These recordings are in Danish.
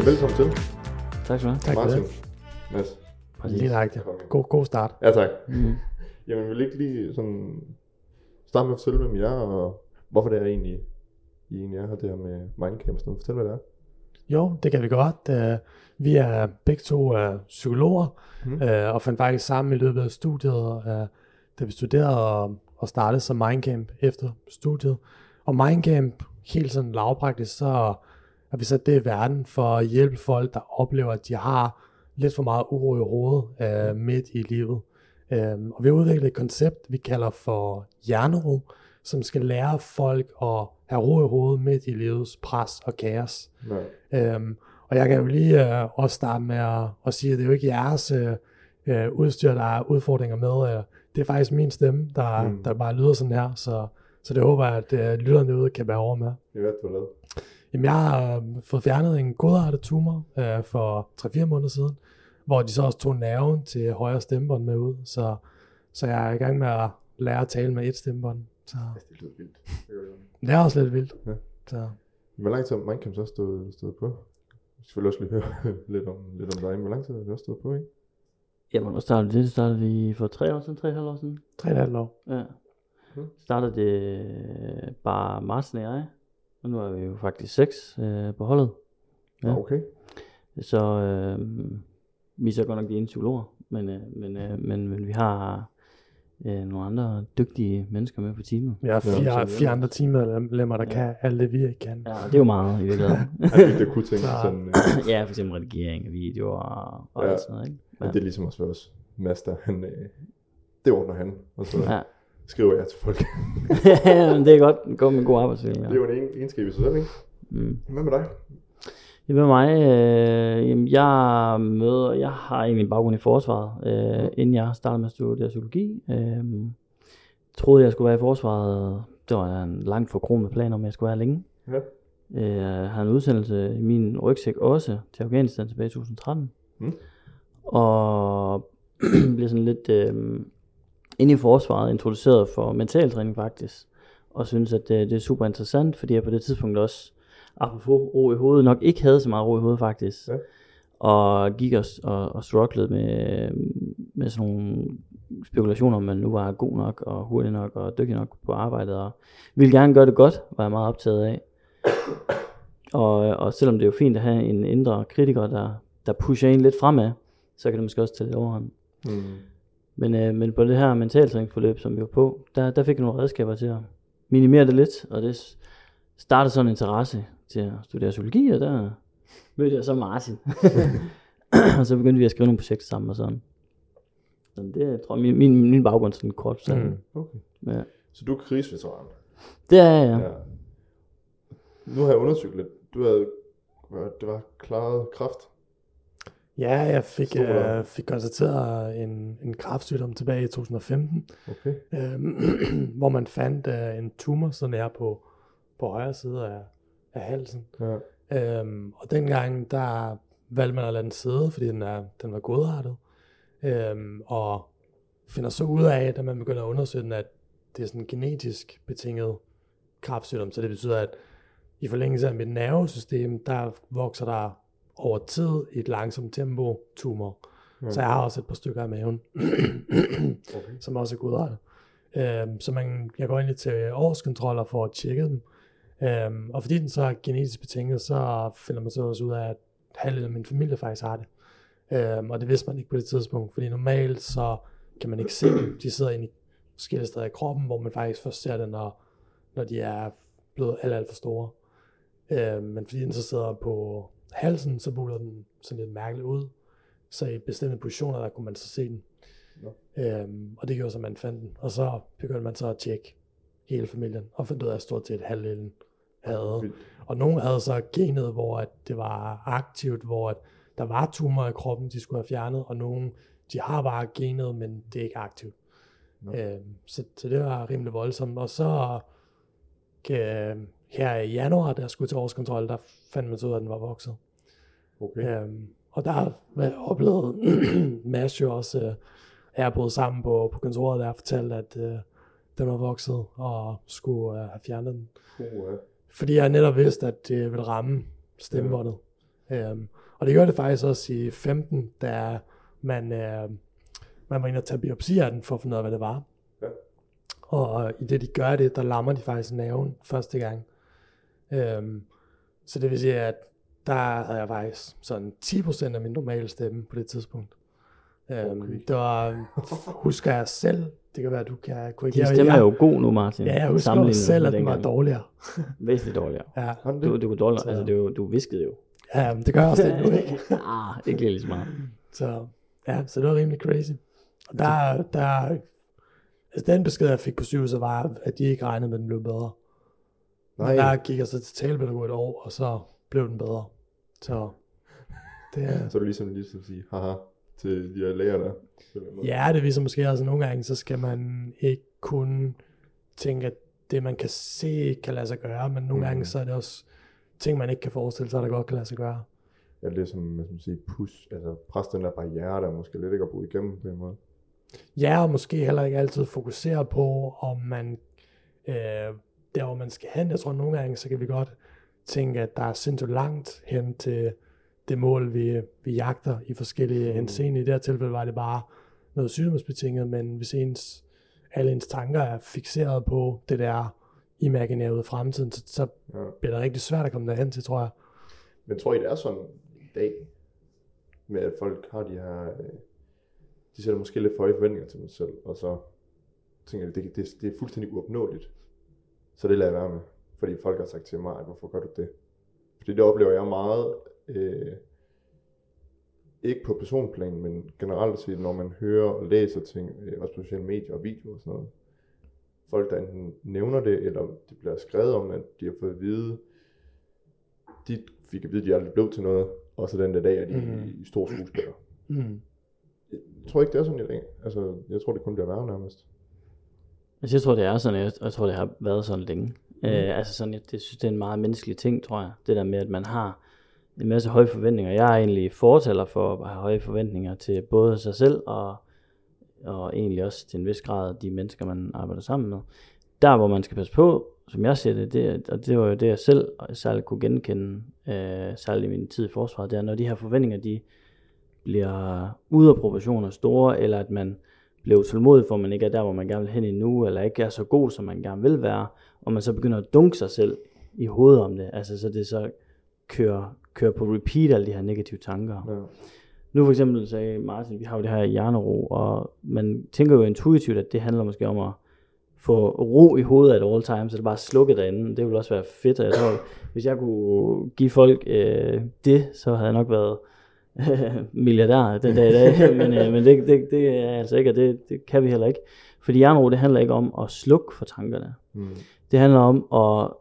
Ja, velkommen til. Tak skal du have. Tak for Martin. det. Mads. Præcis. Lige nøjagtigt. God, god start. Ja, tak. Mm. Jamen, vil ikke lige sådan starte med at fortælle, hvem I er, og hvorfor det er egentlig, I egentlig er her der med Mindcamp. Sådan. Fortæl, hvad det er. Jo, det kan vi godt. Øh, Vi er begge to øh, psykologer, øh, og fandt faktisk sammen i løbet af studiet, da vi studerede og, og startede som Mindcamp efter studiet. Og Mindcamp, helt sådan lavpraktisk, så har vi sat det i verden for at hjælpe folk, der oplever, at de har lidt for meget uro i hovedet øh, midt i livet. Øhm, og vi har udviklet et koncept, vi kalder for hjernero, som skal lære folk at have ro i hovedet midt i livets pres og kaos. Nej. Øhm, og jeg kan jo lige øh, også starte med at, at sige, at det er jo ikke jeres øh, øh, udstyr, der er udfordringer med. Øh, det er faktisk min stemme, der, Mm. mm. der bare lyder sådan her. Så, så det håber jeg, at øh, lytterne ude kan være over med. Jeg ved, du har lavet. Jamen, jeg har øh, fået fjernet en godartet tumor øh, for 3-4 måneder siden, hvor de så også tog nerven til højre stemmebånd med ud. Så, så jeg er i gang med at lære at tale med et stemmebånd. Så det lyder vildt. Det er også lidt vildt. Ja. Så. Hvor lang tid har Mindcamp så stået, stået på? Jeg skal også lige høre lidt om, lidt om dig, men hvor lang tid har det også stået på, ikke? Jamen, hvornår startede det? Det startede vi for tre år siden, tre og halvt år siden. 3,5 år. Ja. Mhm. Startede det bare Martin og jeg. Og nu er vi jo faktisk seks øh, på holdet. Ja. Ja. Okay. Så øh, vi er så godt nok de ene psykologer. Men, øh, men, øh, men, men vi har øh, nogle andre dygtige mennesker med på teamet. Vi har Ja, fire, andre teammedlemmer, der Ja. kan alt det, vi ikke kan. Ja, og det er jo meget i virkeligheden. Ej, det, det kunne tænke Så- sådan, øh, ja, for eksempel redigering af videoer og, og Ja. alt sådan noget. Ikke? ja. det er ligesom også for os. Mads der, han, øh, det ordner han, og så Ja. Skriver jeg til folk. ja, det er godt. Gå med en god arbejdsvilje. Det er jo en egen- egenskab i sig selv, ikke? Mm. Hvad med dig? Det med mig, øh, jamen, jeg møder, jeg har egentlig en baggrund i forsvaret, øh, inden jeg startede med at studere psykologi. Øh, troede, jeg skulle være i forsvaret. Det var en langt forkromet plan om, jeg skulle være længe. Ja. Øh, havde en udsendelse i min rygsæk også til Afghanistan tilbage i 2013. Mm. Og blev sådan lidt øh, inde i forsvaret introduceret for mentaltræning faktisk. Og synes, at det, det er super interessant, fordi jeg på det tidspunkt også, apropos ro i hovedet, nok ikke havde så meget ro i hovedet faktisk. Ja. Og gik og, og, og strugglede med, med sådan nogle spekulationer, om man nu var god nok og hurtig nok og dygtig nok på arbejdet. Og ville gerne gøre det godt, var jeg meget optaget af. Og, og selvom det er jo fint at have en indre kritiker, der, der pusher en lidt fremad, så kan det måske også tage lidt overhånd. Mm. Men, øh, men på det her mentaltræningsforløb, som vi var på, der, der fik jeg nogle redskaber til at minimere det lidt, og det startede sådan en interesse til at studere psykologi, og der mødte jeg så Martin. og så begyndte vi at skrive nogle projekter sammen og sådan. Så det tror jeg, min, min, min baggrund sådan kort sådan. Mm. Okay. Ja. Så du er krigsveteran? Det er jeg, ja. Ja. Nu har jeg undersøgt lidt. Du havde, det var klaret kraft. Ja, jeg fik, øh, fik konstateret en, en kræftsygdom tilbage i 2015, Okay. øh, hvor man fandt øh, en tumor, sådan er på, på højre side af, af halsen. Ja. Øhm, og dengang, der valgte man at lade den sidde, fordi den, er, den var godartet. Øhm, og finder så ud af, da man begynder at undersøge den, at det er sådan en genetisk betinget kræftsygdom. Så det betyder, at i forlængelse af mit nervesystem, der vokser der over tid i et langsomt tempo tumor. Ja. Så jeg har også et par stykker af maven, Okay. som også er godartet. Øhm, så man, jeg går egentlig til årskontroller for at tjekke dem. Øhm, og fordi den så er genetisk betinget, så finder man så også ud af, at halvdelen af min familie faktisk har det. Øhm, og det vidste man ikke på det tidspunkt, fordi normalt så kan man ikke se dem. De sidder inde i forskellige steder i kroppen, hvor man faktisk først ser det, når, når de er blevet alt, alt for store. Øhm, men fordi den så sidder på halsen, så buler den sådan lidt mærkeligt ud. Så i bestemte positioner, der kunne man så se den. Nå. Øhm, og det gjorde så, at man fandt den. Og så begyndte man så at tjekke hele familien, og fandt ud af, at stort set halvdelen havde. Vildt. Og nogle havde så genet, hvor at det var aktivt, hvor at der var tumor i kroppen, de skulle have fjernet, og nogle, de har bare genet, men det er ikke aktivt. Nå. Øhm, så, så det var rimelig voldsomt. Og så øh, her i januar, da jeg skulle til årskontrol, der fandt man så ud af, at den var vokset. Okay. Øhm, og der oplevet Mads jo også, øh, jeg boede sammen på, på kontoret, der har fortalt, at øh, den var vokset, og skulle øh, have fjernet den. Uh, Fordi jeg netop vidste, at det ville ramme stemmebåndet. Øhm, og det gør det faktisk også i 15, da man, øh, man var inde og tage biopsi af den, for at finde ud af, hvad det var. Ja. Og i det, de gør det, der lammer de faktisk nerven første gang. Øhm, så det vil sige, at der havde jeg faktisk sådan 10% af min normale stemme på det tidspunkt. Øhm, Okay. Det var, husker jeg selv, det kan være, du kan Din korrigere. stemme er jo god nu, Martin. ja, jeg husker selv, at den var dårligere. Væsentligt dårligere. Ja, Du, du kunne dårligere, Så- altså det jo, du viskede jo. ja men det gør jeg også det nu, ikke? ah, ikke lige så meget. Så, ja, så det var rimelig crazy. Og der, der, altså den besked, jeg fik på sygehuset, var, at de ikke regnede med, at den blev bedre. Nej, Men der gik jeg så til talepædagog et år, og så blev den bedre. Så det er, så er du ligesom lige at sige, haha, til de her læger der. ja, det viser måske også, at nogle gange, så skal man ikke kun tænke, at det, man kan se, kan lade sig gøre, men nogle Mm. gange, så er det også ting, man ikke kan forestille sig, der godt kan lade sig gøre. Ja, det er som, hvad skal man sige, push, altså pres den der barriere, der måske lidt ikke er brudt igennem på en måde. Ja, og måske heller ikke altid fokusere på, om man øh, der, hvor man skal hen. Jeg tror, nogle gange, så kan vi godt tænke, at der er sindssygt langt hen til det mål, vi, vi jagter i forskellige Mm. henseende. I det her tilfælde var det bare noget sygdomsbetinget, men hvis ens, alle ens tanker er fixeret på det der imaginære ud af fremtiden, så, så Ja. bliver det rigtig svært at komme derhen til, tror jeg. Men tror I, det er sådan i dag, med at folk har de her, de sætter måske lidt for høje forventninger til sig selv, og så tænker de, det, det, det er fuldstændig uopnåeligt. Så det lader jeg være med, fordi folk har sagt til mig, at hvorfor gør du det? Fordi det oplever jeg meget, øh, ikke på personplan, men generelt set, når man hører og læser ting, øh, også på sociale medier og videoer og sådan noget. Folk, der enten nævner det, eller det bliver skrevet om, at de har fået at vide, de fik at vide, at de aldrig blev til noget, og så den der dag er de mm. i store skuespillere. Mm. Jeg tror ikke, det er sådan i dag. Altså, jeg tror, det kun bliver værre nærmest. Altså, jeg tror, det er sådan, jeg, jeg tror, det har været sådan længe. Mm. Øh, altså sådan, jeg det synes, det er en meget menneskelig ting, tror jeg. Det der med, at man har en masse høje forventninger. Jeg er egentlig fortaler for at have høje forventninger til både sig selv og, og egentlig også til en vis grad de mennesker, man arbejder sammen med. Der, hvor man skal passe på, som jeg ser det, det og det var jo det, jeg selv særligt kunne genkende, øh, særligt i min tid i forsvaret, det er, når de her forventninger, de bliver ude af proportioner store, eller at man bliver utålmodig for, at man ikke er der, hvor man gerne vil hen endnu, eller ikke er så god, som man gerne vil være, og man så begynder at dunke sig selv i hovedet om det, altså så det så kører, kører på repeat alle de her negative tanker. Ja. Nu for eksempel sagde Martin, vi har jo det her hjernero, og man tænker jo intuitivt, at det handler måske om at få ro i hovedet at all time, så det bare slukke derinde. Det ville også være fedt, og jeg tror, hvis jeg kunne give folk øh, det, så havde jeg nok været milliardær den dag i dag, men, øh, men det, det, det er altså ikke, og det, det kan vi heller ikke. Fordi hjernero, det handler ikke om at slukke for tankerne. Mm. Det handler om, at,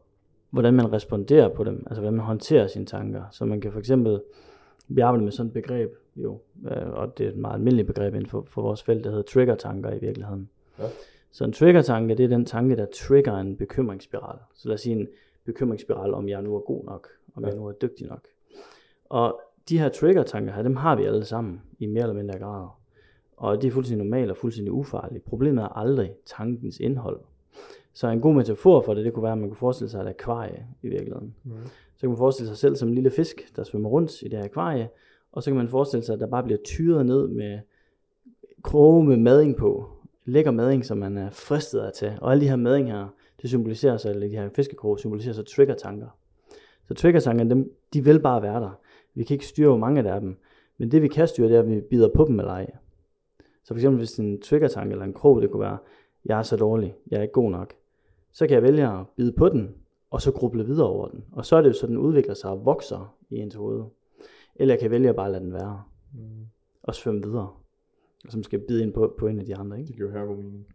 hvordan man responderer på dem, altså hvordan man håndterer sine tanker. Så man kan for eksempel, vi arbejder med sådan et begreb, jo, øh, og det er et meget almindeligt begreb inden for, for vores felt, der hedder trigger-tanker i virkeligheden. Ja. Så en trigger-tanke, det er den tanke, der trigger en bekymringsspiral. Så lad os sige en bekymringsspiral, om jeg nu er god nok, om Ja. jeg nu er dygtig nok. Og de her trigger-tanker her, dem har vi alle sammen i mere eller mindre grad. Og det er fuldstændig normalt og fuldstændig ufarligt. Problemet er aldrig tankens indhold. Så en god metafor for det, det kunne være, at man kunne forestille sig et akvarie i virkeligheden. Mm. Så kan man forestille sig selv som en lille fisk, der svømmer rundt i det her akvarie, og så kan man forestille sig, at der bare bliver tyret ned med kroge med mading på. Lækker mading, som man er fristet af at tage. Og alle de her mading her, det symboliserer sig, eller de her fiskekroge symboliserer sig trigger-tanker. Så trigger-tankerne, dem, de vil bare være der. Vi kan ikke styre, hvor mange der er dem. Men det vi kan styre, det er, at vi bider på dem eller ej. Så for eksempel hvis en trigger-tanke eller en krog, det kunne være, jeg er så dårlig, jeg er ikke god nok. Så kan jeg vælge at bide på den, og så gruble videre over den. Og så er det jo så, den udvikler sig og vokser i ens hoved. Eller jeg kan vælge at bare lade den være, Mm. og svømme videre. Og så måske bide ind på, på en af de andre. Ikke? Det giver her god mening.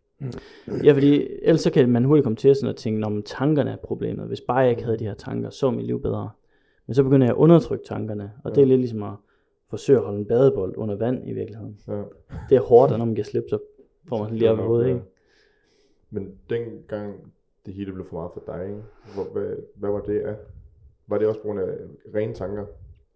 Ja, fordi ellers så kan man hurtigt komme til sådan at tænke, om tankerne er problemet. Hvis bare jeg ikke havde de her tanker, så mit liv bedre. Men så begynder jeg at undertrykke tankerne, og det er Ja. lidt ligesom at forsøge at holde en badebold under vand i virkeligheden. Ja. Det er hårdt, og når man giver slip, så får man lige op i hovedet, ikke? Men dengang det hele blev for meget for dig, ikke? Hvor, hvad, hvad var det af? Var det også på grund af rene tanker?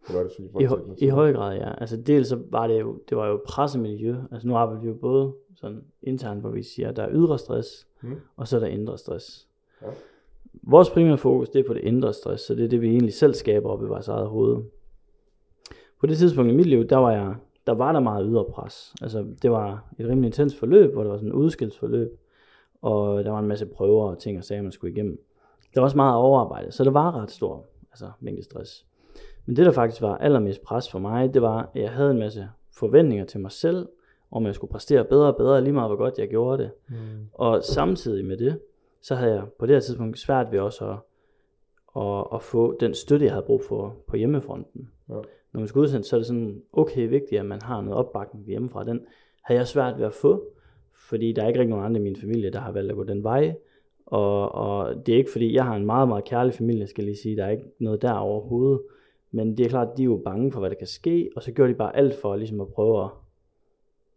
Eller var det fordi, I, I høj grad, ja. Altså dels så var det jo, det var jo pressemiljø. Altså nu arbejder vi jo både sådan internt, hvor vi siger, at der er ydre stress, Mm. og så er der indre stress. Ja. Vores primære fokus, det er på det indre stress, så det er det, vi egentlig selv skaber op i vores eget hoved. på det tidspunkt i mit liv, der var jeg, der var der meget ydre pres. Altså, det var et rimelig intens forløb, hvor det var sådan et udskilsforløb, og der var en masse prøver og ting og sager, man skulle igennem. Der var også meget overarbejde, så det var ret stor altså, mængde stress. Men det, der faktisk var allermest pres for mig, det var, at jeg havde en masse forventninger til mig selv, om jeg skulle præstere bedre og bedre, lige meget hvor godt jeg gjorde det. Mm. Og samtidig med det, så havde jeg på det her tidspunkt svært ved også at, at, at få den støtte, jeg havde brug for på hjemmefronten. Ja. Når man skal udsendes, så er det sådan okay vigtigt, at man har noget opbakning hjemmefra. Den havde jeg svært ved at få, fordi der er ikke rigtig nogen andre i min familie, der har valgt at gå den vej. Og, og det er ikke fordi, jeg har en meget, meget kærlig familie, skal jeg lige sige. Der er ikke noget der overhovedet. Men det er klart, de er jo bange for, hvad der kan ske, og så gjorde de bare alt for ligesom at prøve at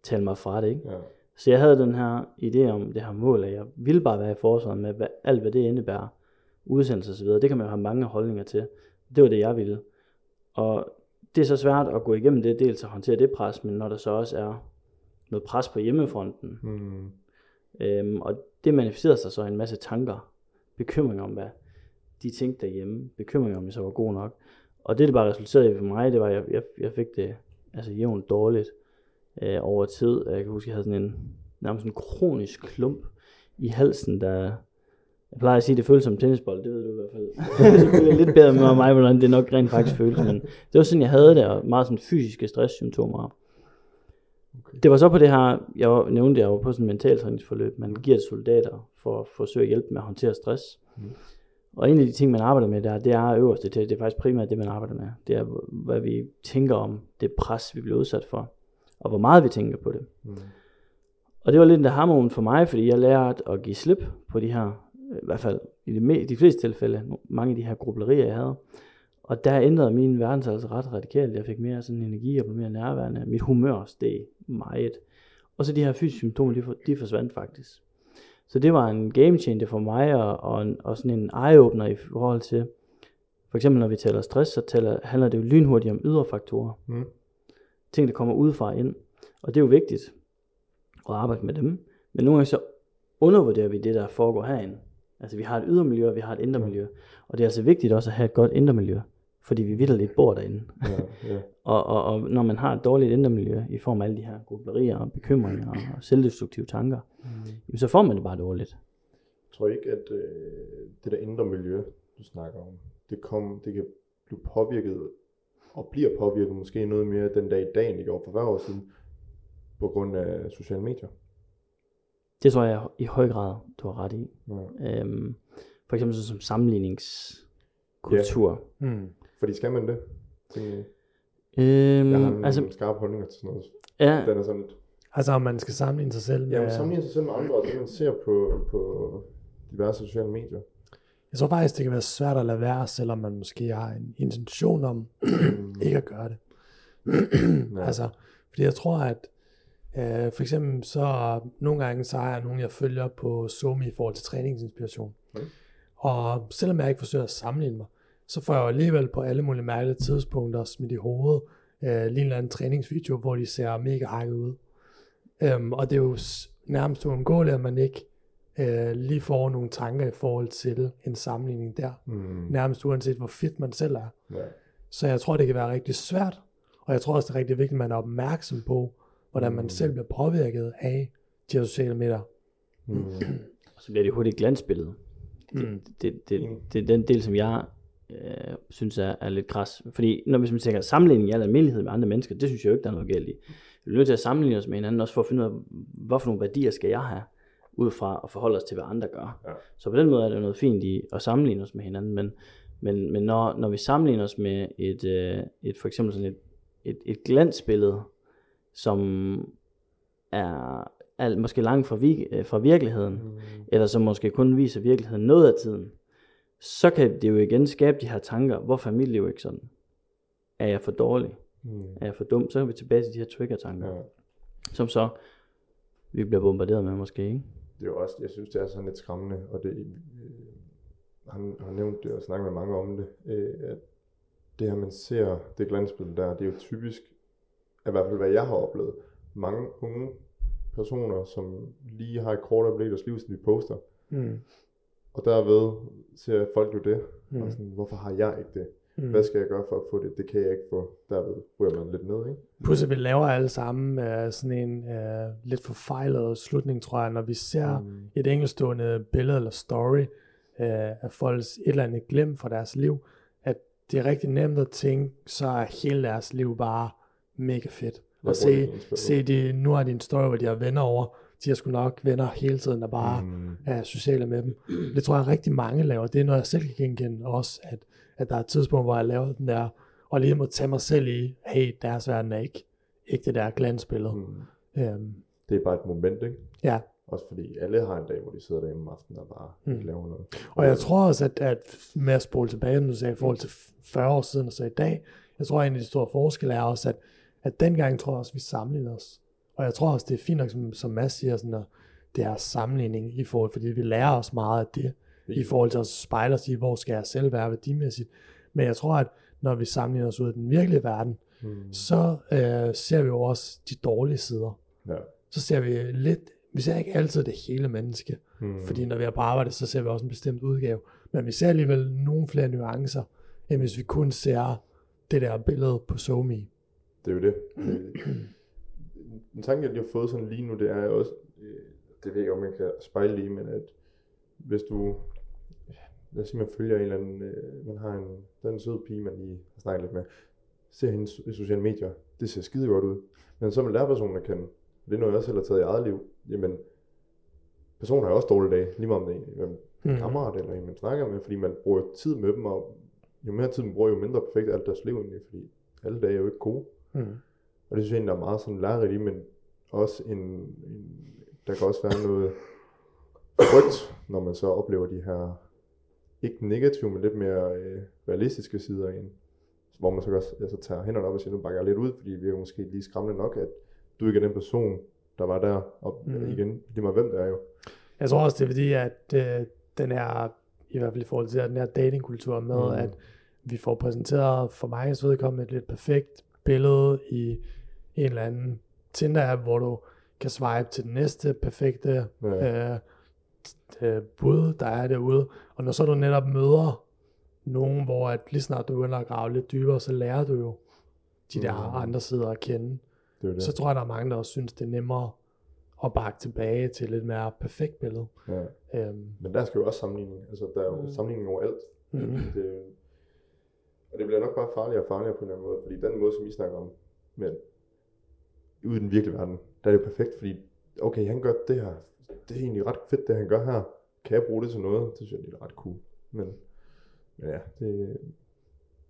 tale mig fra det. Ikke? Ja. Så jeg havde den her idé om det her mål, at jeg ville bare være i forsvaret med hvad, alt, hvad det indebærer. Udsendelse osv. Det kan man jo have mange holdninger til. Det var det, jeg ville. Og det er så svært at gå igennem det, dels at håndtere det pres, men når der så også er noget pres på hjemmefronten, Mm. øhm, og det manifesterede sig så en masse tanker, bekymringer om, hvad de tænkte derhjemme, bekymringer om, jeg så var god nok. Og det, det bare resulterede i for mig, det var, at jeg, jeg, jeg fik det altså jævnt dårligt øh, over tid. Jeg kan huske, jeg havde sådan en nærmest en kronisk klump i halsen, der... Jeg plejer at sige, at det føles som en tennisbold, det ved du i hvert fald. det er lidt bedre med mig, hvordan det nok rent faktisk føles, men det var sådan, jeg havde det, og meget sådan fysiske stresssymptomer. Okay. Det var så på det her, jeg nævnte, jeg var på sådan et mentaltræningsforløb, man giver soldater for at forsøge at hjælpe med at håndtere stress. Mm. Og en af de ting, man arbejder med der, det er øverste til, det er faktisk primært det, man arbejder med. Det er, hvad vi tænker om det pres, vi bliver udsat for, og hvor meget vi tænker på det. Mm. Og det var lidt en hammerun for mig, fordi jeg lærte at give slip på de her, i hvert fald i de, de fleste tilfælde, mange af de her grublerier, jeg havde. Og der ændrede min verden sig altså ret radikalt. Jeg fik mere sådan energi og blev mere nærværende. Mit humør steg meget. Og så de her fysiske symptomer, de, for, de forsvandt faktisk. Så det var en game changer for mig, og, og, en, og sådan en eye-opener i forhold til, for eksempel når vi taler stress, så taler, handler det jo lynhurtigt om ydre faktorer. Mm. Ting, der kommer udefra og ind. Og det er jo vigtigt at arbejde med dem. Men nogle gange så undervurderer vi det, der foregår herinde. Altså vi har et ydre miljø, og vi har et indre miljø. Og det er altså vigtigt også at have et godt indre miljø, fordi vi vidderligt bor derinde. Ja, ja. Og, og, og når man har et dårligt indre miljø, i form af alle de her grublerier og bekymringer og selvdestruktive tanker, Mm. jamen, så får man det bare dårligt. Jeg tror ikke, at øh, det der indre miljø, du snakker om, det, kom, det kan blive påvirket, og bliver påvirket måske noget mere den dag i dag, end det gjorde for hver år siden, på grund af sociale medier. Det tror jeg i høj grad, du har ret i. Ja. Øhm, for eksempel som sammenligningskultur. Mm. Fordi skal man det? Tænker jeg. Øhm, Jeg har nogle altså, skarpe holdninger til sådan noget. ja, Den er sådan lidt... Altså om man skal sammenligne sig selv med... Ja, man sammenligner sig selv med andre, og det man ser på, på diverse sociale medier. Jeg tror faktisk, det kan være svært at lade være, selvom man måske har en intention om ikke at gøre det. Ja. Altså, fordi jeg tror, at øh, for eksempel så nogle gange, så har jeg nogen, jeg følger på Zoom i forhold til træningsinspiration. Okay. Og selvom jeg ikke forsøger at sammenligne mig, så får jeg alligevel på alle mulige mærkelige tidspunkter smidt i hovedet øh, lige en eller anden træningsvideo, hvor de ser mega hakket ud. Øhm, og det er jo nærmest uundgåeligt, at man ikke øh, lige får nogle tanker i forhold til en sammenligning der. Mm. Nærmest uanset hvor fit man selv er. Ja. Så jeg tror, det kan være rigtig svært, og jeg tror også, det er rigtig vigtigt, at man er opmærksom på, hvordan man Mm. selv bliver påvirket af de her sociale medier. Mm. og så bliver det hurtigt glansbillede. Det, Mm. det, det, Mm. det er den del, som jeg øh, synes er, er lidt græs. Fordi når hvis man tænker sammenligning i al almindelighed med andre mennesker, det synes jeg jo ikke, der er noget galt i. Vi er nødt til at sammenligne os med hinanden, også for at finde ud af, hvorfor nogle værdier skal jeg have, ud fra at forholde os til, hvad andre gør. Ja. Så på den måde er der noget fint i at sammenligne os med hinanden, men, men, men når, når vi sammenligner os med et, øh, et for eksempel sådan et, et, et glansbillede, som er, er måske langt fra, vi, øh, fra virkeligheden, Mm. eller som måske kun viser virkeligheden noget af tiden, så kan det jo igen skabe de her tanker, hvorfor er mit liv ikke sådan? Er jeg for dårlig? Mm. Er jeg for dum? Så er vi tilbage til de her trigger-tanker, ja. som så vi bliver bombarderet med måske, ikke? Det er jo også, jeg synes, det er sådan lidt skræmmende, og det, øh, han har nævnt det og snakket med mange om det, øh, at det her, man ser, det glansbillede der, det er jo typisk, i hvert fald hvad jeg har oplevet, mange unge personer, som lige har et kort øjeblik i deres liv, som de poster, Mm. og derved ser folk jo det, mm. Mm. og sådan, hvorfor har jeg ikke det? Mm. Hvad skal jeg gøre for at få det? Det kan jeg ikke få. Derved ryger man lidt ned, ikke? Pludselig vi laver alle sammen uh, sådan en uh, lidt forfejlet slutning, tror jeg, når vi ser mm. et enkeltstående billede eller story uh, af folks et eller andet glemt fra deres liv, at det er rigtig nemt at tænke, så er hele deres liv bare mega fedt. Og se, se de, nu har de en story, hvor de har venner over, de har sgu nok venner hele tiden, der bare mm. er sociale med dem. Det tror jeg rigtig mange laver. Det er noget, jeg selv kan genkende også, at, at der er et tidspunkt, hvor jeg laver den der, og lige må tage mig selv i, hey, deres verden er ikke, ikke det der glansbillede. Mm. Um, det er bare et moment, ikke? Ja. Også fordi alle har en dag, hvor de sidder derhjemme om aftenen og bare mm. laver noget. Og jeg tror også, at, at med at spole tilbage, som du sagde, i forhold til 40 år siden og så i dag, jeg tror, at en af de store forskelle er også, at, at dengang tror jeg også, at vi sammenligner os og jeg tror også, det er fint nok, som, som Mads siger, sådan, at det er sammenligning i forhold, fordi vi lærer os meget af det, i forhold til at spejle os i, hvor skal jeg selv være værdimæssigt. Men jeg tror, at når vi sammenligner os ud af den virkelige verden, mm. så øh, ser vi jo også de dårlige sider. Ja. Så ser vi lidt, vi ser ikke altid det hele menneske, mm. fordi når vi er på arbejde, så ser vi også en bestemt udgave. Men vi ser alligevel nogle flere nuancer, end hvis vi kun ser det der billede på SoMe. Det er jo det. en tanke, jeg lige har fået sådan lige nu, det er også, øh, det ved jeg ikke, om man kan spejle lige, men at hvis du, lad os sige, man følger en eller anden, øh, man har en, der er en sød pige, man lige har snakket lidt med, ser hende i sociale medier, det ser skide godt ud. Men så man lærer personen at kende, det er noget, jeg selv har taget i eget liv, jamen, personen har jo også dårlige dage, lige meget om det er en mm. kammerat eller en, man snakker med, fordi man bruger tid med dem, og jo mere tid man bruger, jo mindre perfekt er alt deres liv egentlig, fordi alle dage er jo ikke gode. Mm. Og det synes jeg egentlig, der er meget sådan lærerigt i, men også en, en, der kan også være noget frygt, når man så oplever de her, ikke negative, men lidt mere øh, realistiske sider en. Hvor man så også altså, tager hænderne op og siger, nu bakker jeg lidt ud, fordi vi er måske lige skræmmende nok, at du ikke er den person, der var der, og mm. igen, det er hvem det er jo. Jeg tror også, det er fordi, at øh, den er, i hvert fald i forhold til den her datingkultur med, mm. at vi får præsenteret for mig så vedkommende et lidt perfekt billede i en eller anden Tinder-app, hvor du kan swipe til den næste perfekte ja. øh, bud, der er derude. Og når så du netop møder nogen, hvor at lige snart du begynder at grave lidt dybere, så lærer du jo de der mm. andre sider at kende. Det det. Så tror jeg, der er mange, der også synes, det er nemmere at bakke tilbage til et lidt mere perfekt billede. Ja. Øhm. Men der skal jo også sammenligning. Altså, der er jo mm. sammenligning over alt. Mm. Det, og det bliver nok bare farligere og farligere på en eller anden måde, fordi den måde, som vi snakker om, med ude i den virkelige verden, der er det jo perfekt, fordi okay, han gør det her, det er egentlig ret fedt, det han gør her. Kan jeg bruge det til noget? Det synes jeg, det er ret cool. Men, men ja, det,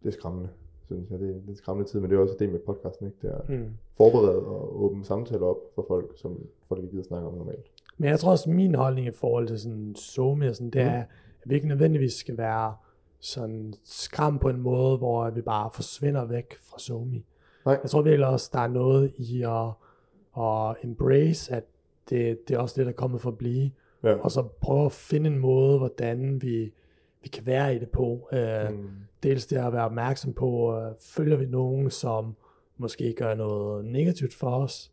det er skræmmende, synes jeg. Det, det er en skræmmende tid, men det er også det med podcasten, ikke? Det er mm. forberedt og åbne samtaler op for folk, som folk ikke gider snakke om normalt. Men jeg tror også, min holdning i forhold til sådan Zoom, sådan, det mm. er, at vi ikke nødvendigvis skal være sådan skram på en måde, hvor vi bare forsvinder væk fra Zoom. Nej. Jeg tror virkelig også, der er noget i at, at embrace, at det, det er også det, der er kommet for at blive. Ja. Og så prøve at finde en måde, hvordan vi, vi kan være i det på. Uh, mm. Dels det at være opmærksom på, uh, følger vi nogen, som måske gør noget negativt for os,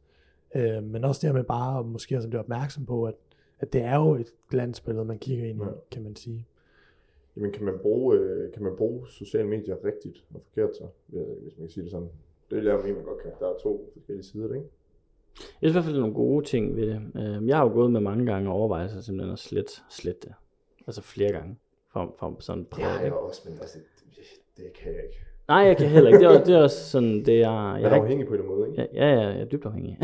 uh, men også det her med bare måske også blive opmærksom på, at, at det er jo et glansbillede, man kigger ind i, ja. kan man sige. Jamen kan man bruge, kan man bruge sociale medier rigtigt og forkert så, hvis man kan sige det sådan? Det lærer man godt kan. Der er to forskellige sider, ikke? Jeg synes i hvert fald, der er nogle gode ting ved det. Øhm, jeg har jo gået med mange gange overvejelser simpelthen at slette, slette det. Altså flere gange. For, for sådan prøve, Ja, jeg også, men altså, det, det kan jeg ikke. Nej, jeg kan heller ikke. Det er, det er også sådan, det er... Jeg er afhængig på en måde, ikke? Ja, ja, ja jeg er dybt afhængig.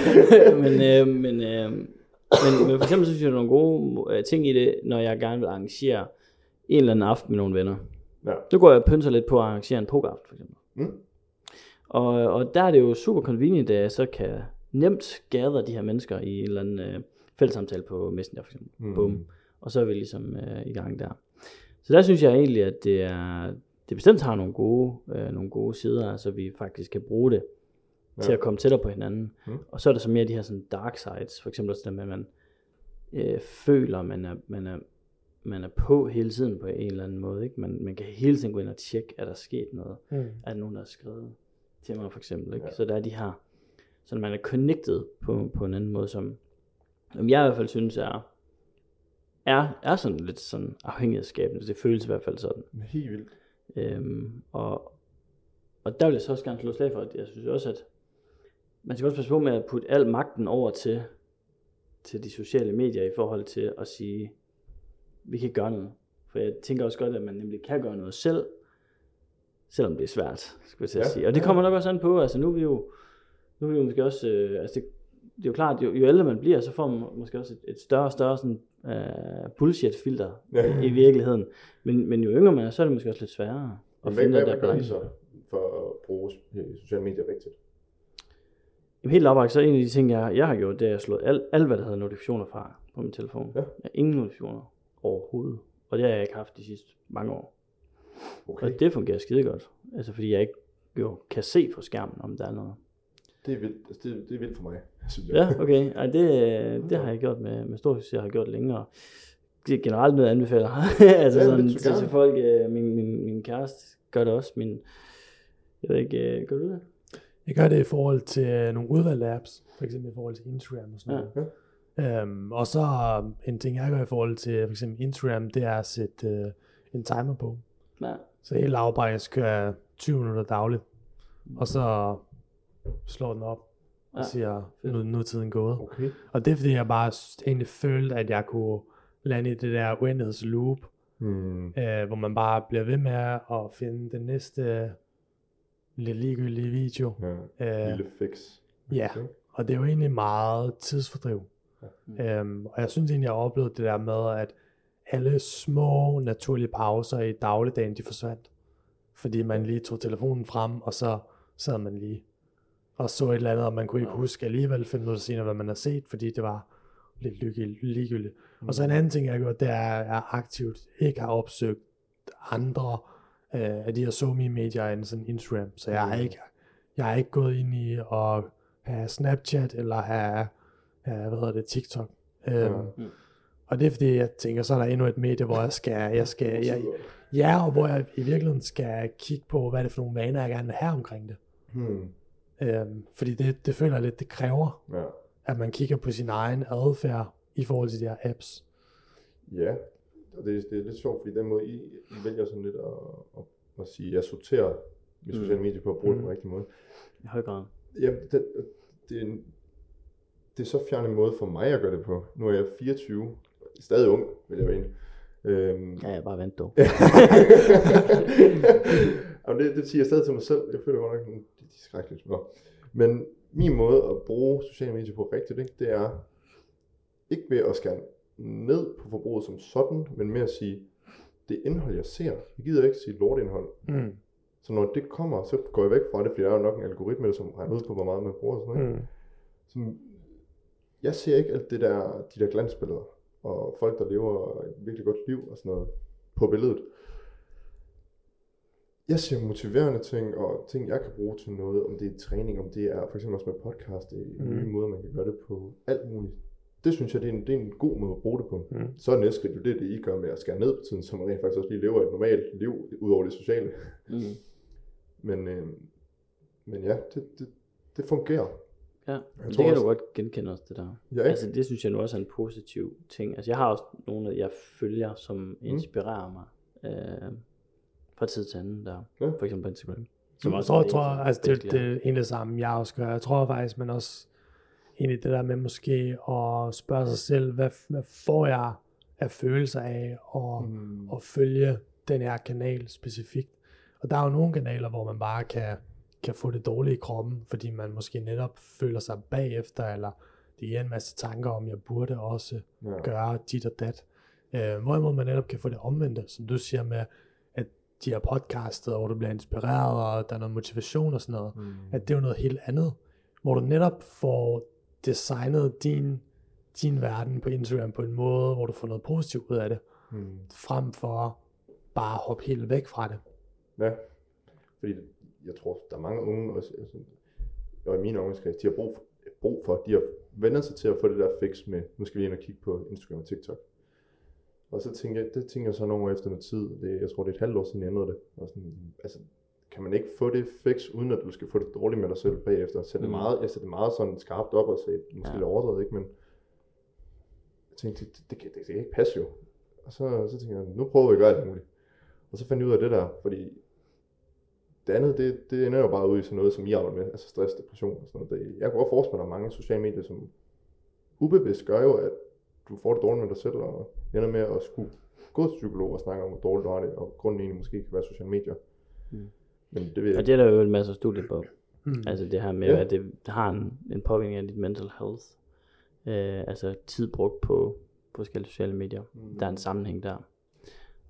men, øh, men, øh, men, men for eksempel synes jeg, der er nogle gode øh, ting i det, når jeg gerne vil arrangere en eller anden aften med nogle venner. Ja. Så går jeg og pynser lidt på at arrangere en pokeraften, for eksempel. Mm. Og, og der er det jo super convenient, at jeg så kan nemt gather de her mennesker i en eller anden øh, fællessamtale på Messenger for eksempel. Mm. Boom. Og så er vi ligesom øh, i gang der. Så der synes jeg egentlig, at det er, det bestemt har nogle gode, øh, nogle gode sider, så vi faktisk kan bruge det ja. til at komme tættere på hinanden. Mm. Og så er der så mere de her sådan dark sides, for eksempel også det med, at man øh, føler, man er, man er, man er på hele tiden på en eller anden måde. Ikke? Man, man kan hele tiden gå ind og tjekke, er der sket noget? Mm. Er der nogen, der har skrevet til mig for eksempel. Ikke? Ja. Så der er de her, så man er connected på, på en anden måde, som, som jeg i hvert fald synes er, er, er sådan lidt sådan afhængighedsskabende. Det føles i hvert fald sådan. Helt vildt. Øhm, og, og der vil jeg så også gerne slå slag for, at jeg synes også, at man skal også passe på med at putte al magten over til, til de sociale medier i forhold til at sige, vi kan gøre noget. For jeg tænker også godt, at man nemlig kan gøre noget selv, selvom det er svært, skal jeg til at Ja. sige. Og det kommer nok også an på, altså nu er vi jo, nu er vi jo måske også, øh, altså det, det er jo klart, jo, jo ældre man bliver, så får man måske også et, et større og større sådan, øh, bullshit-filter Ja. i, i virkeligheden. Men, men jo yngre man er, så er det måske også lidt sværere at Men finde hvad, hvad der gør I så for at bruge øh, sociale medier rigtigt? Jamen, helt opragt, så er en af de ting, jeg, jeg har gjort, det er at slå alt, alt, hvad der hedder notifikationer fra på min telefon. Ja. Jeg har ingen notifikationer overhovedet. Og det har jeg ikke haft de sidste mange år. Okay. Og det fungerer skide godt. Altså fordi jeg ikke jo kan se på skærmen, om der er noget. Det er vildt, altså, det, det er vildt for mig, synes jeg. Ja, okay. Ej, det, det har jeg gjort med, med stor succes. Jeg har gjort længere. Det er generelt noget, jeg anbefaler. altså Ja, sådan, til, til folk. øh, Min, min, min kæreste gør det også. Min, jeg ved ikke, øh, gør du det? Jeg gør det i forhold til øh, nogle udvalgte apps, for eksempel i forhold til Instagram og sådan Ja. noget. Øhm, og så øh, en ting, jeg gør i forhold til for eksempel Instagram, det er at sætte øh, en timer på. Nej. Så helt lavbajs kører jeg 20 minutter dagligt, og så slår den op og Ja, siger, nu, nu er tiden gået. Okay. Og det er fordi, jeg bare egentlig følte, at jeg kunne lande i det der uendelighedsloop, Hmm. øh, hvor man bare bliver ved med at finde den næste lidt ligegyldige video. Ja. Øh, Lille fix. Ja, Okay. og det er jo egentlig meget tidsfordriv. Ja. Øhm, og jeg synes egentlig, jeg har oplevet det der med, at alle små naturlige pauser i dagligdagen, de forsvandt. Fordi man lige tog telefonen frem, og så sad man lige og så et eller andet, og man kunne ikke huske alligevel fem minutter senere, hvad man har set, fordi det var lidt ligegyldigt. Mm. Og så en anden ting, jeg har gjort, det er, at jeg aktivt ikke har opsøgt andre øh, af de her somi medier end sådan Instagram. Så jeg har Mm. ikke, jeg har ikke gået ind i at have Snapchat eller have, have hvad hedder det, TikTok. Øhm. Mm. Og det er fordi, jeg tænker, så er der endnu et medie, hvor jeg skal, jeg skal, jeg, ja, og hvor jeg i virkeligheden skal kigge på, hvad er det for nogle vaner, jeg gerne vil have omkring det. Hmm. Øhm, fordi det, det føler jeg lidt, det kræver, Ja. at man kigger på sin egen adfærd i forhold til de her apps. Ja, og det, det er lidt sjovt, fordi den måde, I, I vælger sådan lidt at, at, at sige, jeg sorterer med Mm. sociale medier på at bruge det på Mm. den rigtige måde. I høj grad. Jamen, det, det, er en, det er så fjern en måde for mig at gøre det på. Nu er jeg 24, stadig ung, vil jeg mene. Øhm, Ja, jeg bare vent dog. Jamen, det, det siger jeg stadig til mig selv. Jeg føler godt nok, det er skrækkeligt. Nå. Men min måde at bruge sociale medier på rigtigt, ikke, det er ikke ved at skære ned på forbruget som sådan, men med at sige, det indhold, jeg ser, jeg gider ikke sige lortindhold. Mm. Så når det kommer, så går jeg væk fra det, fordi der er jo nok en algoritme, som regner ud på, hvor meget man bruger og sådan noget. Mm. Så jeg ser ikke alt det der, de der glansbilleder, og folk, der lever et virkelig godt liv og sådan noget på billedet. Jeg ser motiverende ting, og ting, jeg kan bruge til noget, om det er træning, om det er for eksempel også med podcast, det er Mhm. nye måder, man kan gøre det på, alt muligt. Det synes jeg, det er en, det er en god måde at bruge det på. Mm. Så er næste skridt jo det, det I gør med at skære ned på tiden, så man rent faktisk også lige lever et normalt liv, ud over det sociale. Mm. Men, øh, men ja, det, det, det fungerer. Ja, Jeg det kan også- du godt genkende også, det der. Ja, ikke? Altså, det synes jeg nu også er en positiv ting. Altså, jeg har også nogle, jeg følger, som Mm. inspirerer mig øh, fra tid til anden der. Ja. For eksempel på Instagram. Som Jeg også tror, jeg tror en, altså, det, det er en det samme, jeg også gør. Jeg tror faktisk, man også egentlig det der med måske at spørge sig selv, hvad, hvad får jeg af følelser af at, Mm. at følge den her kanal specifikt. Og der er jo nogle kanaler, hvor man bare kan, kan få det dårligt i kroppen, fordi man måske netop føler sig bagefter, eller det giver en masse tanker om, jeg burde også Ja. gøre dit og dat. Øh, hvorimod man netop kan få det omvendte, som du siger med, at de her podcaster, hvor du bliver inspireret, og der er noget motivation og sådan noget, Mm. at det er jo noget helt andet, hvor du netop får designet din, din verden på Instagram på en måde, hvor du får noget positivt ud af det, Mm. frem for bare at hoppe helt væk fra det. Ja, fordi jeg tror, der er mange unge, også, altså, og i min omgangskreds, de har brug for, brug for, de har vendt sig til at få det der fix med, nu skal vi ind og kigge på Instagram og TikTok. Og så tænker jeg, det tænker jeg så nogle år efter noget tid, det, jeg tror det er et halvt år siden jeg ændrede det. Og sådan, altså, kan man ikke få det fix, uden at du skal få det dårligt med dig selv bagefter? Så det Mm. meget, jeg sætter det meget sådan skarpt op og sagde, måske Ja. lidt overdrevet, ikke? Men jeg tænkte, det, det, det, det, det kan ikke passe jo. Og så, så tænkte jeg, nu prøver vi at gøre alt muligt. Og så fandt jeg ud af det der, fordi det andet, det, det ender jo bare ud i sådan noget, som I arbejder med, altså stress, depression og sådan noget. Det, jeg kan godt forestille mig, at der er mange sociale medier, som ubevidst gør jo, at du får det dårligt med dig selv, og ender med at skulle gå til psykolog og snakke om, hvor dårligt du har det, og grunden egentlig måske kan være sociale medier. Mm. Men det ved jeg Og det er der jo en masse studier på. Mm. Altså det her med, Ja. at det, det har en, en påvirkning af dit mental health. Øh, altså tid brugt på forskellige sociale medier. Mm. Der er en sammenhæng der.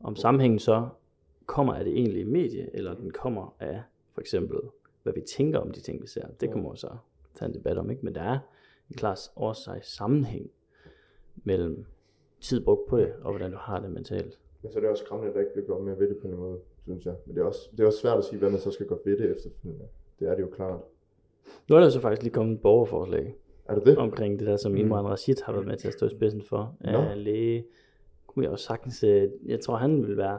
Om sammenhængen så kommer af det egentlige medie, eller den kommer af for eksempel, hvad vi tænker om de ting, vi ser. Det jo så tage en debat om, ikke? Men der er en klar årsag sammenhæng mellem tid brugt på det, og hvordan du har det mentalt. Men så er det også skræmmende, at der ikke bliver gjort mere ved det på en måde, synes jeg. Men det er også, det er også svært at sige, hvad man så skal gøre ved det efterfølgende. Det er det jo klart. Nu er der så faktisk lige kommet et borgerforslag, Er det det? omkring det der, som Imran Rashid har været med til at stå i spidsen for. Nå. Af læge, kunne jeg også sagtens, øh, jeg tror han vil være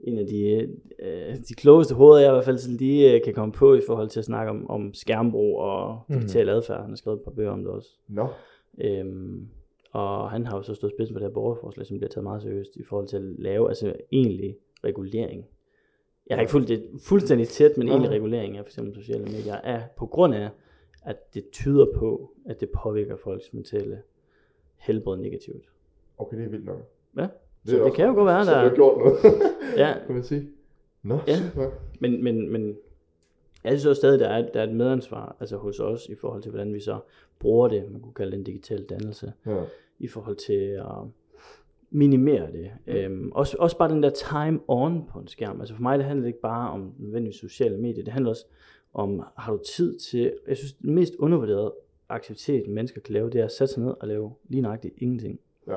en af de, øh, de klogeste hoveder, jeg i hvert fald sådan lige øh, kan komme på i forhold til at snakke om, om skærmbrug og digital adfærd. Han har skrevet et par bøger om det også. Nå, Øhm, og han har jo så stået spidsen for det her borgerforslag, som bliver taget meget seriøst i forhold til at lave altså egentlig regulering. Jeg har ikke fulgt det fuldstændig tæt, men egentlig regulering af for eksempel sociale medier er på grund af, at det tyder på, at det påvirker folks mentale helbred negativt. okay, det er vildt nok. Ja, Det så det kan jo godt være, Så der har du gjort noget, Ja, kan man sige. Nå, Ja. men, men, men jeg synes også stadig, der er, der er et medansvar altså hos os i forhold til, hvordan vi så bruger det, man kunne kalde det en digital dannelse. Ja. i forhold til at minimere det. Øhm, også, også bare den der time on på en skærm. Altså for mig, det handler ikke bare om nødvendigvis sociale medier. Det handler også om, har du tid til, jeg synes, den mest undervurderede aktivitet, mennesker kan lave, det er at sætte sig ned og lave lige nøjagtigt ingenting. Ja.